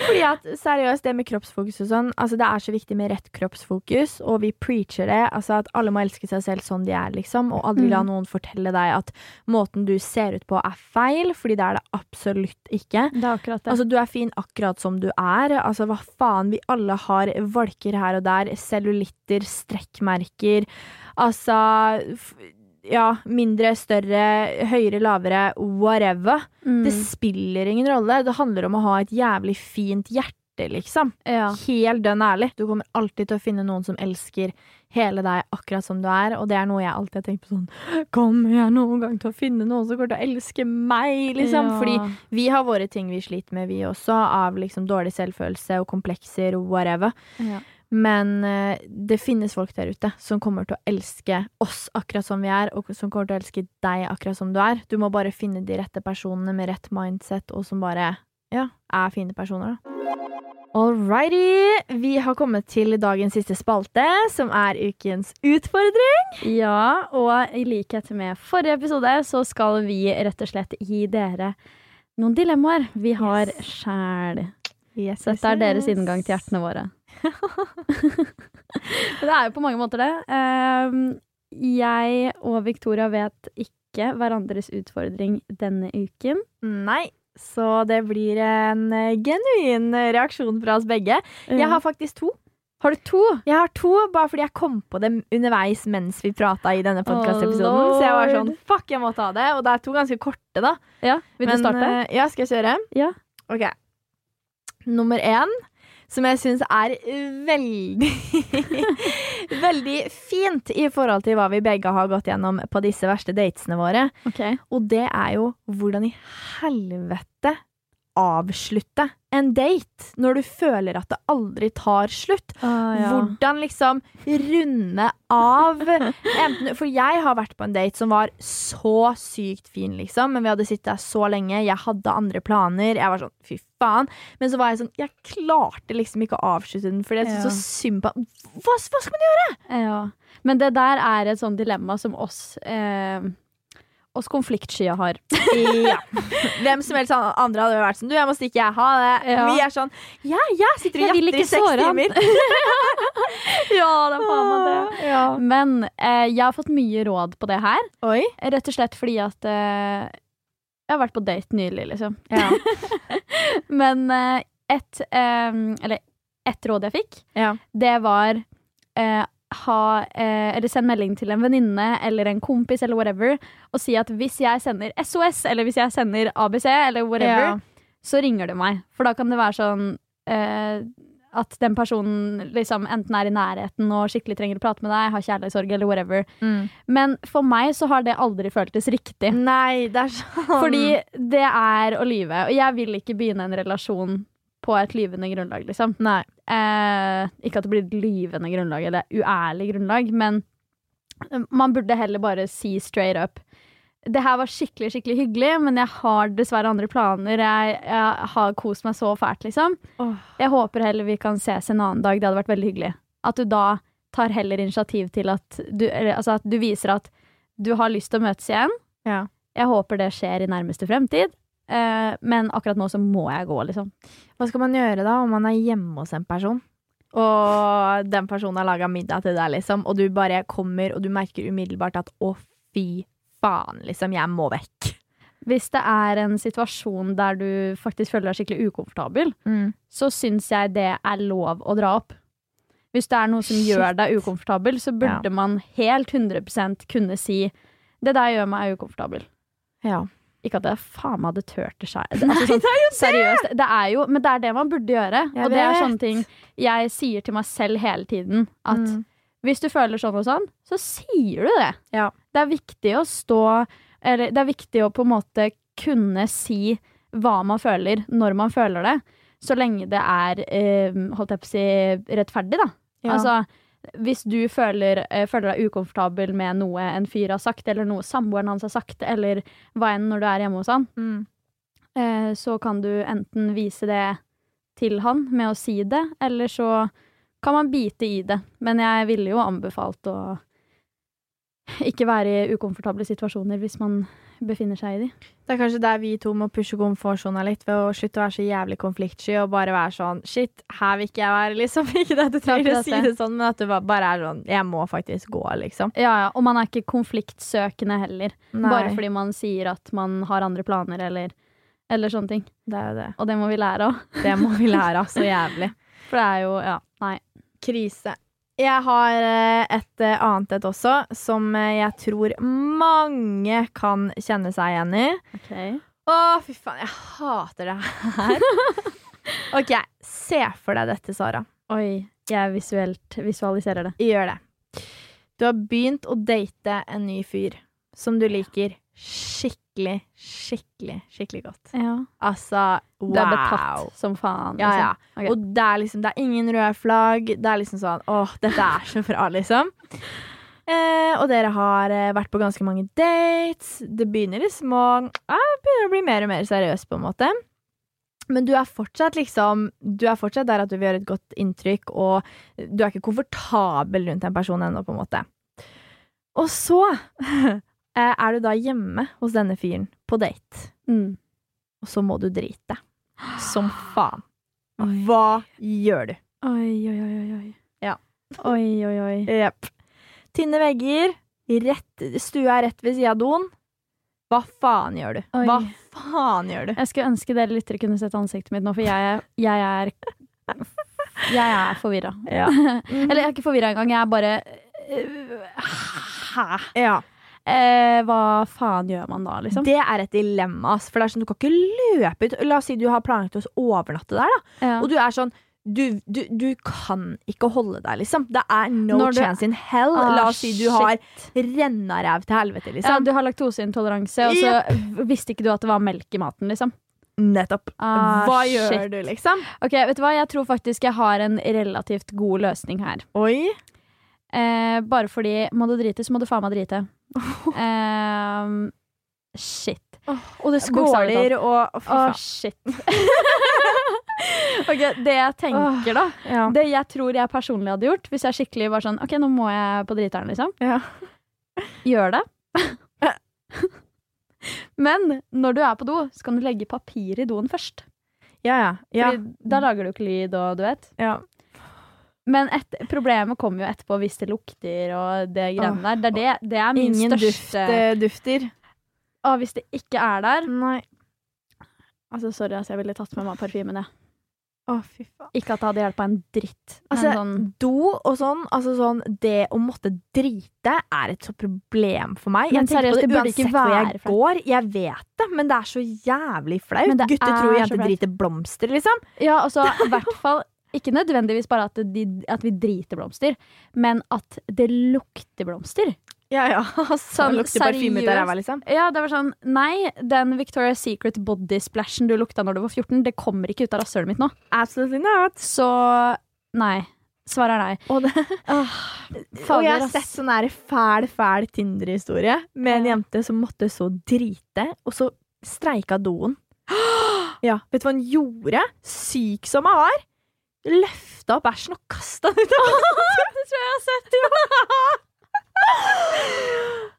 Fordi at seriøst, det med kroppsfokus og sånn, altså det er så viktig med rett kroppsfokus, og vi preacher det. Altså at alle må elske seg selv sånn de er, liksom, og aldri la Mm. noen fortelle deg at måten du ser ut på er feil, fordi det er det absolutt ikke. Det er akkurat det. Altså, du er fin akkurat som du er. Altså, hva faen? Vi alle har valker her og der. Cellulitter, strekkmerker. Altså Ja, mindre, større, høyere, lavere, whatever. Mm. Det spiller ingen rolle. Det handler om å ha et jævlig fint hjerte, liksom. ja. Helt dønn ærlig. Du kommer alltid til å finne noen som elsker hele deg akkurat som du er, og det er noe jeg alltid har tenkt på sånn Kommer jeg noen gang til å finne noen som kommer til å elske meg, liksom? Ja. Fordi vi har våre ting vi sliter med, vi også, av liksom dårlig selvfølelse og komplekser og whatever. ja. Men eh, det finnes folk der ute som kommer til å elske oss akkurat som vi er, og som kommer til å elske deg akkurat som du er. Du må bare finne de rette personene med rett mindset, og som bare ja, er fine personer, da. Alrighty. Vi har kommet til dagens siste spalte, som er ukens utfordring. Ja, og i likhet med forrige episode så skal vi rett og slett gi dere noen dilemmaer vi har Yes. sjæl. Yes, Så dette er deres inngang til hjertene våre. Det er jo på mange måter det. Ehm, jeg og Victoria vet ikke hverandres utfordring denne uken. Nei, så det blir en genuin reaksjon fra oss begge. Jeg har faktisk to. Har du to? Jeg har to, bare fordi jeg kom på det underveis mens vi prata i denne podkastepisoden. Oh, så jeg var sånn fuck, jeg må ta det. Og det er to ganske korte, da. Ja, Vil Men, du starte? eh, ja, skal jeg kjøre? Ja. Ok. Nummer én, som jeg syns er veldig Veldig fint i forhold til hva vi begge har gått gjennom på disse verste datesene våre. Okay. Og det er jo hvordan i helvete avslutte en date når du føler at det aldri tar slutt. Ah, ja. Hvordan liksom runde av enten, For jeg har vært på en date som var så sykt fin, liksom. Men vi hadde sittet der så lenge. Jeg hadde andre planer. Jeg var sånn, fy faen. Men så var jeg sånn, jeg klarte liksom ikke å avslutte den, fordi jeg syntes Ja. så synd på hva, hva skal man gjøre? Ja. Men det der er et sånt dilemma som oss eh, oss konfliktskya har. Ja. Hvem som helst andre hadde vært sånn Du, jeg må stikke, jeg har det. Ja. Vi er sånn Ja, jeg sitter og jatter i seks timer. ja, det er faen meg det. Ja. Men eh, jeg har fått mye råd på det her. Oi. Rett og slett fordi at eh, jeg har vært på date nylig, liksom. Ja. Men eh, et, eh, eller ett råd jeg fikk, Ja. det var eh, ha, eh, eller send melding til en venninne eller en kompis eller whatever, og si at hvis jeg sender SOS, eller hvis jeg sender ABC eller whatever, Ja. så ringer det meg. For da kan det være sånn eh, at den personen liksom enten er i nærheten og skikkelig trenger å prate med deg, har kjærlighetssorg eller whatever. Mm. Men for meg så har det aldri føltes riktig. Nei, det er sånn Fordi det er å lyve. Og jeg vil ikke begynne en relasjon på et lyvende grunnlag, liksom. Nei. Eh, ikke at det blir et lyvende grunnlag eller uærlig grunnlag, men man burde heller bare si straight up. Det her var skikkelig skikkelig hyggelig, men jeg har dessverre andre planer. Jeg, jeg har kost meg så fælt, liksom. Oh. Jeg håper heller vi kan ses en annen dag. Det hadde vært veldig hyggelig. At du da tar heller initiativ til at du, altså at du viser at du har lyst til å møtes igjen. Ja. Jeg håper det skjer i nærmeste fremtid. Eh, men akkurat nå så må jeg gå, liksom. Hva skal man gjøre da om man er hjemme hos en person? Og den personen har laga middag til deg, liksom, og du bare kommer og du merker umiddelbart at å, fy faen, liksom, jeg må vekk. Hvis det er en situasjon der du faktisk føler deg skikkelig ukomfortabel, så syns jeg det er lov å dra opp. Hvis det er noe som Shit. gjør deg ukomfortabel, så burde man helt 100% kunne si det der gjør meg ukomfortabel. Ja. Ikke at jeg faen meg hadde turt det sjæl. Altså, sånn, seriøst. Det er jo, men det er det man burde gjøre. Jeg og det er sånne ting jeg sier til meg selv hele tiden. At Mm. hvis du føler sånn og sånn, så sier du det. Ja. Det er viktig å stå Eller det er viktig å på en måte kunne si hva man føler, når man føler det. Så lenge det er eh, holdt jeg på å si, rettferdig, da. Ja. Altså, hvis du føler, eh, føler deg ukomfortabel med noe en fyr har sagt, eller noe samboeren hans har sagt, eller hva enn når du er hjemme hos han, Mm. eh, så kan du enten vise det til han med å si det, eller så kan man bite i det. Men jeg ville jo anbefalt å ikke være i ukomfortable situasjoner hvis man befinner seg i de. Det er kanskje der vi to må pushe komfortsona litt, ved å slutte å være så jævlig konfliktsky og bare være sånn Shit, her vil ikke jeg være, liksom. Ikke at du trenger å si det. det sånn, men at du bare er sånn Jeg må faktisk gå, liksom. Ja, ja, Og man er ikke konfliktsøkende heller, Nei, bare fordi man sier at man har andre planer eller, eller sånne ting. det er jo det. Og det må vi lære av. Det må vi lære av så jævlig. For det er jo Ja, nei. Krise. Jeg har eh, et eh, annet et også, som eh, jeg tror mange kan kjenne seg igjen i. Ok. Å, fy faen, jeg hater det her. OK, se for deg dette, Sara. Oi, jeg visuelt visualiserer det. Gjør det. Du har begynt å date en ny fyr som du liker skikkelig, skikkelig, skikkelig godt. Ja. Altså, wow. Du er betatt som faen. Ja, ja. Okay. Og det er liksom, det er ingen røde flagg. Det er liksom sånn Åh, dette er så bra, liksom. Eh, og dere har eh, vært på ganske mange dates. Det begynner liksom å eh, begynner å bli mer og mer seriøst, på en måte. Men du er fortsatt liksom Du er fortsatt der at du vil gjøre et godt inntrykk, og du er ikke komfortabel rundt en person ennå, på en måte. Og så er du da hjemme hos denne fyren på date, Mm. og så må du drite. Som faen. hva gjør du? Oi, oi, oi, oi. oi. Ja. Oi, oi, oi. Jepp. Tynne vegger, rett, stua er rett ved sida av doen. Hva faen gjør du? Oi. Hva faen gjør du? Jeg skulle ønske dere lyttere kunne sett ansiktet mitt nå, for jeg, jeg er Jeg er forvirra. Ja. Eller jeg er ikke forvirra engang, jeg er bare øh, Hæ? ja. Eh, hva faen gjør man da, liksom? Det er et dilemma. For det er sånn, du kan ikke løpe ut. La oss si du har planlagt å overnatte der, da. Ja. Og du er sånn du, du, du kan ikke holde deg, liksom. Det er no Når du- chance in hell. Ah, La oss si du shit. har rennaræv til helvete, Ja, liksom. du har laktoseintoleranse, og så visste ikke du at det var melk i maten, liksom. Nettopp. Ah, Hva shit. gjør du, liksom? Ok, vet du hva? Jeg tror faktisk jeg har en relativt god løsning her. Oi. Eh, bare fordi må du drite, så må du faen meg drite. Eh, shit. Og det skåler og Å, oh, shit. ok, det jeg tenker, da Ja. Det jeg tror jeg personlig hadde gjort, hvis jeg skikkelig var sånn OK, nå må jeg på driteren, liksom. Ja. Gjør det. Men når du er på do, så kan du legge papir i doen først. Ja, ja. ja. Fordi da lager du ikke lyd, og du vet. ja. Men et, problemet kommer jo etterpå hvis det lukter og det greiene der. Det er, det, det er min Ingen største største duft, dufter. Å, Hvis det ikke er der Nei. Altså, sorry, altså, jeg ville tatt med meg parfymen, jeg. Å, fy faen. Ikke at det hadde hjulpet en dritt. Men Altså, sånn do og sånn, altså sånn Det å måtte drite er et så problem for meg. Men jeg tenker seriøst, på det det burde ikke uansett hvor jeg går. Jeg vet det, men det er så jævlig flaut. Gutter er tror jenter driter blomster, liksom. Ja, altså, i hvert fall ikke nødvendigvis bare at, de, at vi driter blomster, men at det lukter blomster. Ja, ja. Sånn, lukter parfyme ut av ræva, liksom. Ja, det var sånn Nei, den Victoria's Secret body splashen du lukta når du var 14, det kommer ikke ut av rasshølet mitt nå. Absolutely not. Så nei. Svaret er nei. Og, det, Åh, og jeg har sett sånn her fæl, fæl Tinder-historie med en jente som måtte så drite, og så streika doen. Ja, vet du hva hun gjorde? Syk som hun var. Løfta opp bæsjen og kasta den ut Det tror jeg jeg har sett.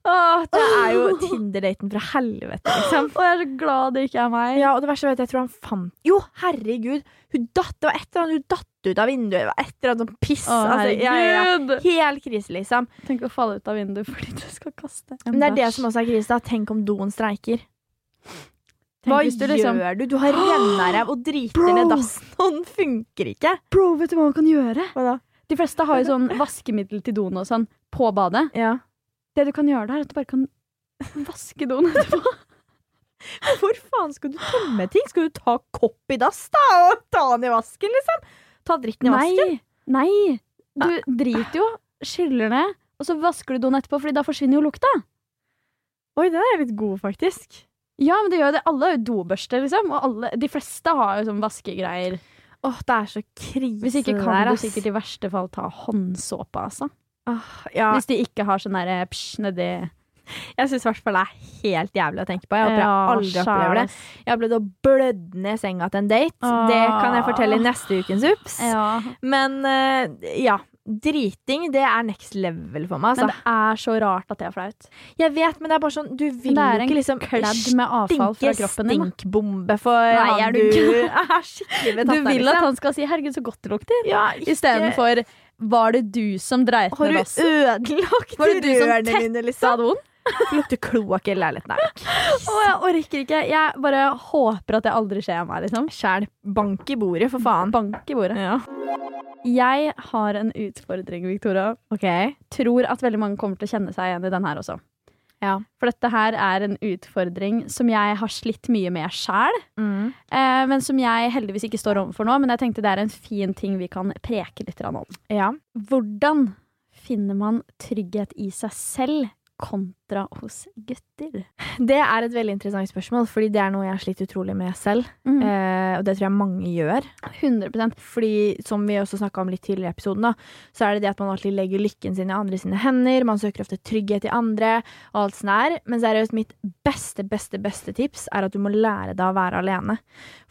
Åh, det er jo Tinder-daten fra helvete, liksom. Og jeg er så glad det ikke er meg. Ja, og det verste var at jeg tror han fant Jo, herregud! Hun datt, det var et eller annet hun datt ut av vinduet. Det var et eller annet sånn piss. Åh, altså, ja, ja, ja. Helt krise, liksom. Tenk å falle ut av vinduet fordi du skal kaste en Men det er det som også er krise. da. Tenk om doen streiker. Tenk Hva du liksom- gjør du? Du har rennaræv og driter Bro! ned dassen, og den funker ikke. Bro, vet du hva man kan gjøre? Hva da? De fleste har jo sånn vaskemiddel til doen og sånn på badet. Ja. Det du kan gjøre der, er at du bare kan vaske doen etterpå. Hvor faen skal du tømme ting? Skal du ta kopp i dass da, og ta den i vasken, liksom? Ta dritten i vasken? Nei, nei. Du driter jo, skyller ned, og så vasker du doen etterpå, Fordi da forsvinner jo lukta. Oi, den er litt god, faktisk. Ja, men det gjør jo det. Alle har jo dobørste, liksom. Og alle, de fleste har jo sånn vaskegreier. Åh, det er så krise Hvis ikke kan der, du sikkert i verste fall ta håndsåpe, altså. Oh, ja, Hvis de ikke har sånn derre psj nedi jeg syns i hvert fall det er helt jævlig å tenke på. Jeg håper jeg aldri opplever det. Jeg har opplevd blødd ned senga til en date. Åh. Det kan jeg fortelle i neste ukens Ups. Ja. Men eh, ja. Driting, det er next level for meg. Men Altså. det er så rart at det er flaut. Jeg vet, men det er bare sånn Du vil jo ikke liksom stinke med avfall fra kroppen din. stinkbombe for Nei, han er du du er skikkelig Du betatt av. vil at liksom. han skal si 'herregud, så godt det lukter', ja, istedenfor 'var det du som dreit Har ned du dassen'? ødelagt Var det du som rørene mine, liksom? Det lukter kloakk i leiligheten. her. Å, jeg orker ikke. Jeg bare håper at det aldri skjer meg, liksom. Sjæl. Bank i bordet, for faen. Bank i bordet. Ja. Jeg har en utfordring, Victoria. OK. Tror at veldig mange kommer til å kjenne seg igjen i den her også. Ja. For dette her er en utfordring som jeg har slitt mye med sjæl, Mm. eh, men som jeg heldigvis ikke står overfor nå. Men jeg tenkte det er en fin ting vi kan preke litt om. ja. Hvordan finner man trygghet i seg selv kontra hos gutter? Det er et veldig interessant spørsmål, fordi det er noe jeg har slitt utrolig med selv. Mm. Eh, og det tror jeg mange gjør. 100% Fordi, som vi også snakka om litt tidligere i episoden, da, så er det det at man alltid legger lykken sin i andre sine hender. Man søker ofte trygghet i andre, og alt sånt der. Men seriøst, mitt beste, beste, beste tips er at du må lære deg å være alene.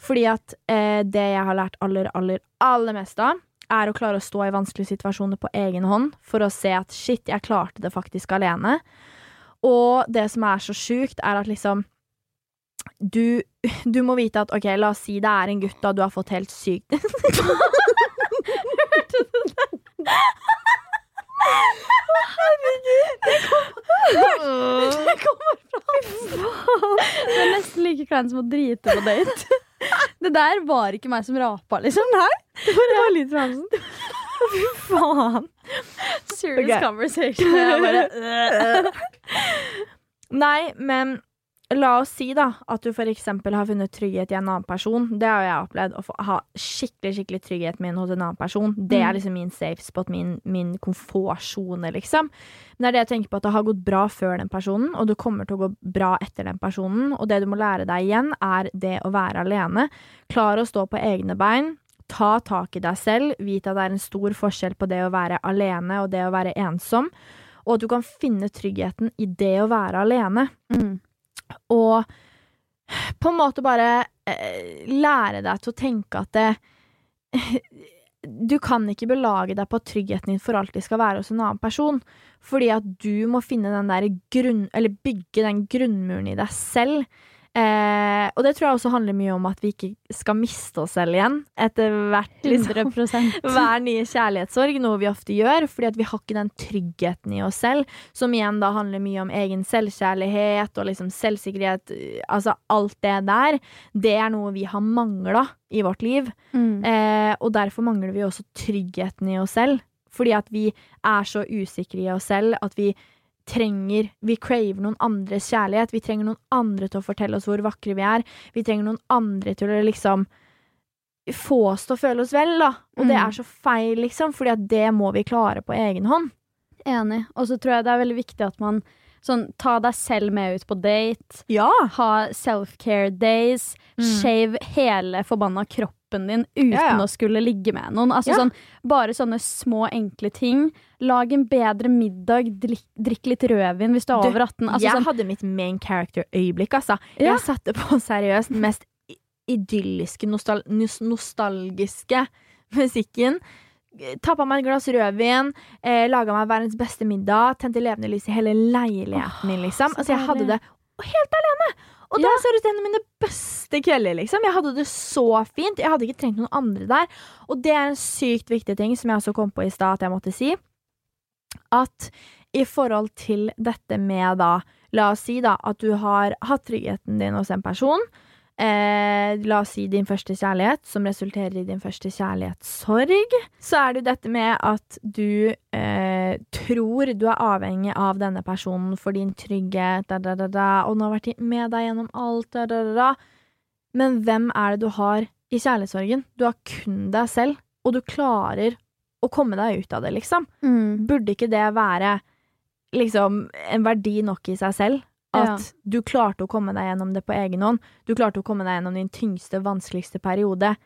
Fordi at eh, det jeg har lært aller, aller, aller mest av, er å klare å stå i vanskelige situasjoner på egen hånd for å se at shit, jeg klarte det faktisk alene. Og det som er så sjukt, er at liksom du, du må vite at OK, la oss si det er en gutt da du har fått helt sykt Hørte du Det kommer fra Det er nesten like kleint som å drite på date. Det der var ikke meg som rapa, liksom. Nei, Det var litt sånn Fy faen. Serious okay. conversation. Bare, Nei, men la oss si da at du eksempel har funnet trygghet i en annen person. Det har jeg opplevd. Å ha skikkelig skikkelig trygghet min hos en annen person. Det er Mm. liksom min safe spot, min, min komfortsone, liksom. Men det er det jeg tenker på at det har gått bra før den personen, og det kommer til å gå bra etter den personen. Og det du må lære deg igjen, er det å være alene. Klare å stå på egne bein. Ta tak i deg selv. Vite at det er en stor forskjell på det å være alene og det å være ensom. Og at du kan finne tryggheten i det å være alene. mm. Og på en måte bare eh, lære deg til å tenke at det Du kan ikke belage deg på at tryggheten din for alltid skal være hos en annen person. Fordi at du må finne den der grunn... Eller bygge den grunnmuren i deg selv. Eh, og det tror jeg også handler mye om at vi ikke skal miste oss selv igjen etter hvert. Liksom 100 hver nye kjærlighetssorg, noe vi ofte gjør, fordi at vi har ikke den tryggheten i oss selv, som igjen da handler mye om egen selvkjærlighet og liksom selvsikkerhet, altså alt det der. Det er noe vi har mangla i vårt liv, Mm. eh, og derfor mangler vi også tryggheten i oss selv, fordi at vi er så usikre i oss selv at vi trenger Vi craver noen andres kjærlighet. Vi trenger noen andre til å fortelle oss hvor vakre vi er. Vi trenger noen andre til å liksom få oss til å føle oss vel, da. Og det Mm. er så feil, liksom, fordi at det må vi klare på egen hånd. Enig. Og så tror jeg det er veldig viktig at man sånn, ta deg selv med ut på date. Ja. Ha self-care days. Mm. Shave hele forbanna kroppen din uten Ja, ja. å skulle ligge med noen. Altså sånn, bare sånne små, enkle ting. Lag en bedre middag. Drikk, drikk litt rødvin hvis du er over 18. Altså, jeg sånn, hadde mitt main character-øyeblikk, altså. Jeg satte på seriøst mest idylliske, nostal nostalgiske musikken. Tappa meg et glass rødvin, eh, laga meg verdens beste middag, tente levende lys i hele leiligheten min, liksom. så Altså, jeg hadde det helt alene! Og Ja. det ser ut som en av mine beste kvelder, liksom. Jeg hadde det så fint. Jeg hadde ikke trengt noen andre der. Og det er en sykt viktig ting som jeg også kom på i stad at jeg måtte si. At i forhold til dette med da La oss si da at du har hatt tryggheten din hos en person. Eh, la oss si din første kjærlighet, som resulterer i din første kjærlighetssorg. Så er det jo dette med at du eh, tror du er avhengig av denne personen for din trygghet, da, da, da, da, og den har vært med deg gjennom alt, da, da, da, da. Men hvem er det du har i kjærlighetssorgen? Du har kun deg selv, og du klarer å komme deg ut av det, liksom. mm, Burde ikke det være liksom en verdi nok i seg selv? At Ja. du klarte å komme deg gjennom det på egen hånd. Du klarte å komme deg gjennom din tyngste, vanskeligste periode.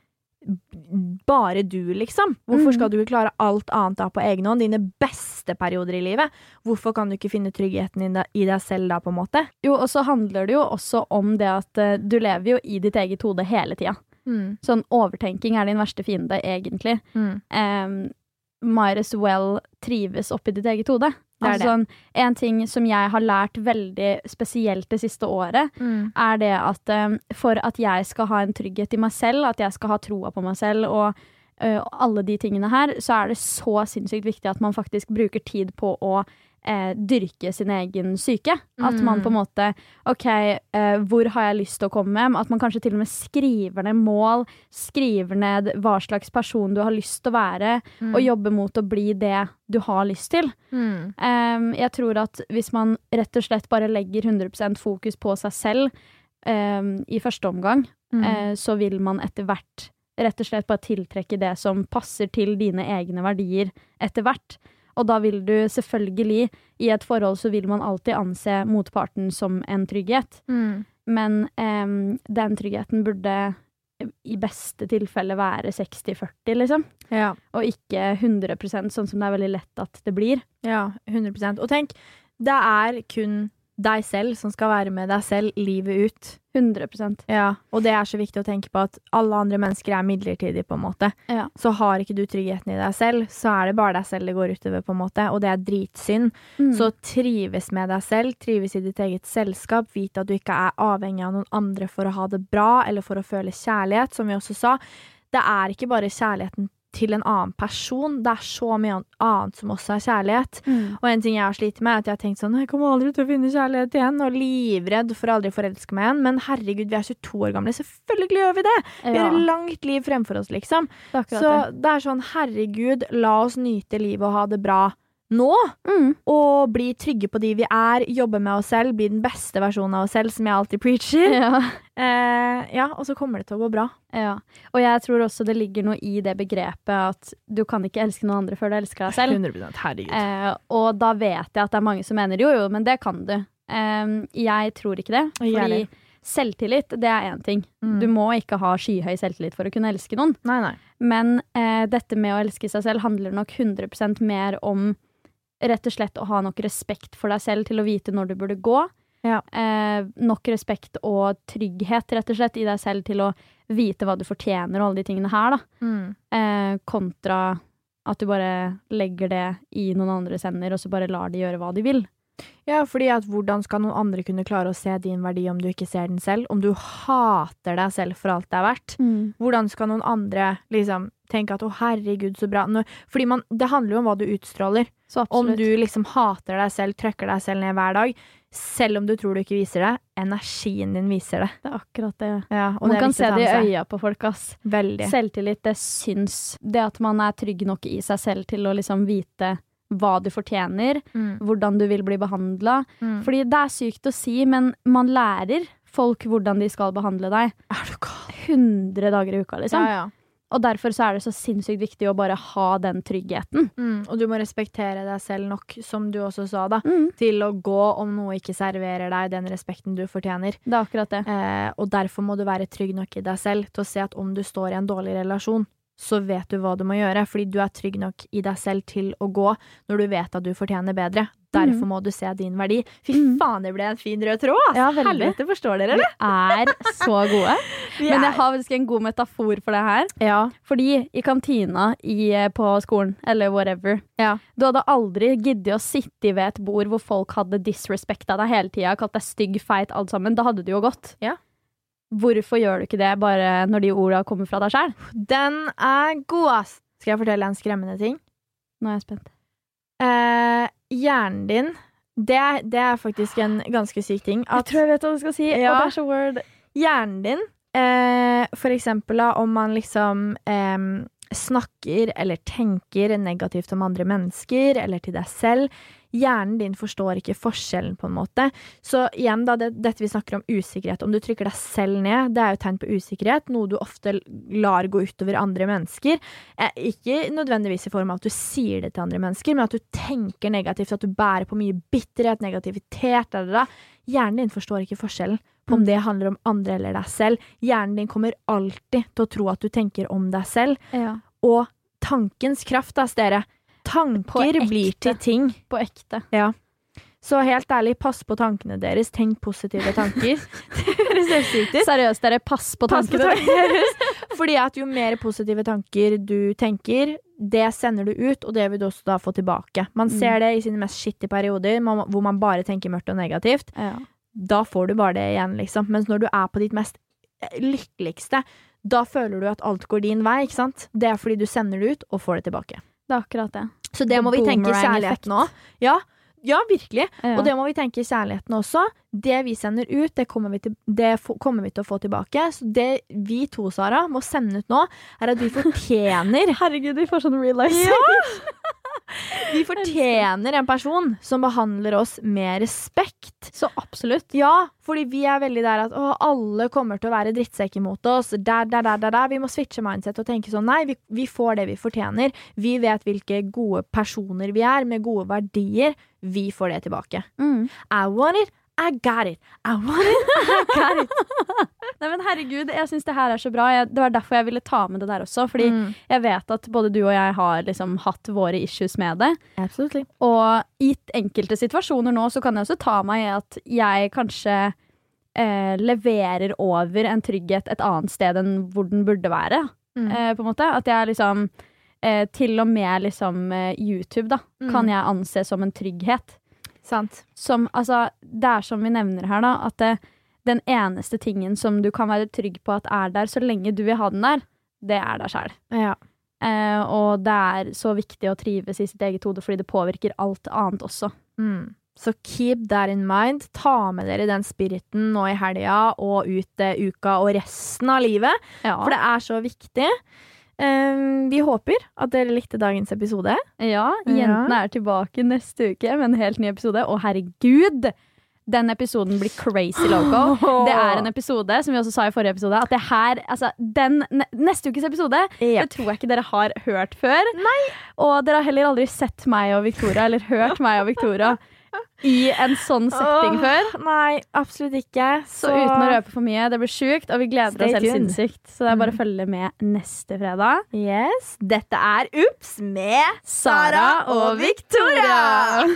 Bare du, liksom. Hvorfor Mhm. skal du ikke klare alt annet da på egen hånd? Dine beste perioder i livet. Hvorfor kan du ikke finne tryggheten i deg- selv da, på en måte? jo, og så handler det jo også om det at eh, du lever jo i ditt eget hode hele tida. Mm. Sånn overtenking er din verste fiende, egentlig. Mm. um, might as well trives oppi ditt eget hode. Altså, Sånn, en ting som jeg har lært veldig spesielt det siste året, Mm. er det at um, for at jeg skal ha en trygghet i meg selv, at jeg skal ha troa på meg selv og uh, alle de tingene her, så er det så sinnssykt viktig at man faktisk bruker tid på å eh, dyrke sin egen syke. At man på en måte OK, eh, hvor har jeg lyst til å komme? At man kanskje til og med skriver ned mål, skriver ned hva slags person du har lyst til å være, og jobber mot å bli det du har lyst til. Mm. Eh, jeg tror at hvis man rett og slett bare legger 100% fokus på seg selv em, i første omgang, Mm. eh, så vil man etter hvert rett og slett bare tiltrekke det som passer til dine egne verdier etter hvert. Og da vil du selvfølgelig, i et forhold så vil man alltid anse motparten som en trygghet. Mm. Men um, den tryggheten burde i beste tilfelle være 60-40, liksom. Ja. Og ikke 100% sånn som det er veldig lett at det blir. Ja, 100% Og tenk, det er kun deg selv som skal være med deg selv livet ut. 100% Ja, og det er så viktig å tenke på at alle andre mennesker er midlertidige, på en måte. Ja. Så har ikke du tryggheten i deg selv, så er det bare deg selv det går utover, på en måte, og det er dritsynd. Mm. Så trives med deg selv, trives i ditt eget selskap, vite at du ikke er avhengig av noen andre for å ha det bra, eller for å føle kjærlighet, som vi også sa. Det er ikke bare kjærligheten til en annen person, det er så mye annet som også er kjærlighet. Mm. Og en ting jeg har slitt med, er at jeg har tenkt sånn Jeg kommer aldri til å finne kjærlighet igjen, og livredd for å aldri forelske meg igjen. Men herregud, vi er 22 år gamle. Selvfølgelig gjør vi det! Vi har et langt liv fremfor oss, liksom. det Så det. det er sånn, herregud, la oss nyte livet og ha det bra nå. Mm. Og bli trygge på de vi er, jobbe med oss selv, bli den beste versjonen av oss selv, som jeg alltid preacher. Ja. Eh, ja, og så kommer det til å gå bra. Ja. Og jeg tror også det ligger noe i det begrepet at du kan ikke elske noen andre før du elsker deg selv. 100%, herregud. Eh, og da vet jeg at det er mange som mener jo, jo, men det kan du. Eh, jeg tror ikke det. Og Fordi selvtillit, det er én ting. Mm. Du må ikke ha skyhøy selvtillit for å kunne elske noen. Nei, nei. Men eh, dette med å elske seg selv handler nok 100% mer om rett og slett å ha nok respekt for deg selv til å vite når du burde gå. Ja. Eh, nok respekt og trygghet rett og slett i deg selv til å vite hva du fortjener og alle de tingene her, da. Mm. Eh, kontra at du bare legger det i noen andres hender, og så bare lar de gjøre hva de vil. Ja, fordi at hvordan skal noen andre kunne klare å se din verdi om du ikke ser den selv? Om du hater deg selv for alt det er verdt? Hvordan skal noen andre liksom tenke at 'å, herregud, så bra'? Fordi man, det handler jo om hva du utstråler. Om du liksom hater deg selv, trykker deg selv ned hver dag, selv om du tror du ikke viser det, energien din viser det. Det er akkurat det. Ja, og Man det kan se det i øya på folk, ass. Veldig. Selvtillit, det syns. Det at man er trygg nok i seg selv til å liksom vite hva du fortjener, Mm. hvordan du vil bli behandla. Mm. Fordi det er sykt å si, men man lærer folk hvordan de skal behandle deg. Er du gal? 100 dager i uka, liksom. Ja, ja. Og derfor så er det så sinnssykt viktig å bare ha den tryggheten. Mm. Og du må respektere deg selv nok, som du også sa, da, Mm. til å gå om noe ikke serverer deg den respekten du fortjener. Det er akkurat det. Eh, og derfor må du være trygg nok i deg selv til å se at om du står i en dårlig relasjon, så vet du hva du må gjøre, fordi du er trygg nok i deg selv til å gå når du vet at du fortjener bedre. Derfor må du se din verdi. Fy Mm. faen, det ble en fin rød tråd! Altså. Ja. Helvete, forstår dere, Vi er så gode. Men jeg har faktisk en god metafor for det her. Ja. Fordi i kantina i, eh, på skolen, eller whatever, Ja. du hadde aldri giddet å sitte ved et bord hvor folk hadde disrespekta deg hele tida, kalt deg stygg, feit, alt sammen. Da hadde du jo gått. Ja. Hvorfor gjør du ikke det bare når de orda kommer fra deg sjøl? Den er god, ass! Skal jeg fortelle en skremmende ting? Nå er jeg spent. Eh, hjernen din det, det er faktisk en ganske syk ting. At jeg vet hva du skal si. Ja. Er hjernen din, eh, for eksempel da, om man liksom eh, snakker eller tenker negativt om andre mennesker eller til deg selv, hjernen din forstår ikke forskjellen på en måte. Så igjen da, det, dette vi snakker om usikkerhet, om du trykker deg selv ned, det er jo tegn på usikkerhet, noe du ofte lar gå utover andre mennesker. Eh, ikke nødvendigvis i form av at du sier det til andre mennesker, men at du tenker negativt, at du bærer på mye bitterhet, negativitet, da, da, da. Hjernen din forstår ikke forskjellen på om Mm. det handler om andre eller deg selv. Hjernen din kommer alltid til å tro at du tenker om deg selv, Ja. og tankens kraft, da, dere. Tanker blir til ting. På ekte. Så helt ærlig, pass på tankene deres. Tenk positive tanker. det høres helt. Seriøst, dere, pass på Pass tankene deres. Fordi at jo mer positive tanker du tenker, det sender du ut, og det vil du også da få tilbake. Man Mm. ser det i sine mest skittige perioder, hvor man bare tenker mørkt og negativt. Ja. Da får du bare det igjen, liksom. Mens når du er på ditt mest eh, lykkeligste, da føler du at alt går din vei, ikke sant? Det er fordi du sender det ut og får det tilbake. Det er akkurat det. Så det må vi tenke i kjærligheten òg. Ja, ja, virkelig. Ja. Og det må vi tenke i kjærligheten også. Det vi sender ut, det kommer vi til, det kommer vi til å få tilbake. Så det vi to, Sara, må sende ut nå, er at vi fortjener Herregud, vi får sånn real life. Ja! Vi fortjener en person som behandler oss med respekt. Så absolutt. Ja, fordi vi er veldig der at å, alle kommer til å være drittsekker mot oss. Der, der, der, der, der. Vi må switche mindset og tenke sånn nei, vi, vi får det vi fortjener. Vi vet hvilke gode personer vi er, med gode verdier. Vi får det tilbake. Mm. I want it, I got it. I want it. I got it. Nei, men herregud, jeg syns det her er så bra. Jeg, det var derfor jeg ville ta med det der også. Fordi Mm. jeg vet at både du og jeg har liksom hatt våre issues med det. Absolutely. Og i enkelte situasjoner nå så kan jeg også ta meg i at jeg kanskje eh, leverer over en trygghet et annet sted enn hvor den burde være. Mm. Eh, på en måte. At jeg liksom eh, Til og med liksom eh, YouTube da, Mm. kan jeg anse som en trygghet. Sant. Som, altså, det er som vi nevner her, da, at det, den eneste tingen som du kan være trygg på at er der så lenge du vil ha den der, det er deg sjæl. Ja. Eh, og det er så viktig å trives i sitt eget hode, fordi det påvirker alt annet også. Mm. Så keep that in mind. Ta med dere den spiriten nå i helga og ut eh, uka og resten av livet, Ja. for det er så viktig. Um, vi håper at dere likte dagens episode. ja, jentene er tilbake neste uke med en helt ny episode. Og herregud, den episoden blir crazy loco. Det er en episode, som vi også sa i forrige episode, at det her Altså, den neste ukes episode Yep. Det tror jeg ikke dere har hørt før. Og dere har heller aldri sett meg og Victoria, eller hørt meg og Victoria, i en sånn setting Åh, før. Nei, absolutt ikke. Så uten å røpe for mye, det blir sjukt, og vi gleder Stay oss helt sinnssykt. Så det er bare å følge med neste fredag. Yes, Dette er Ups med Sara og Victoria!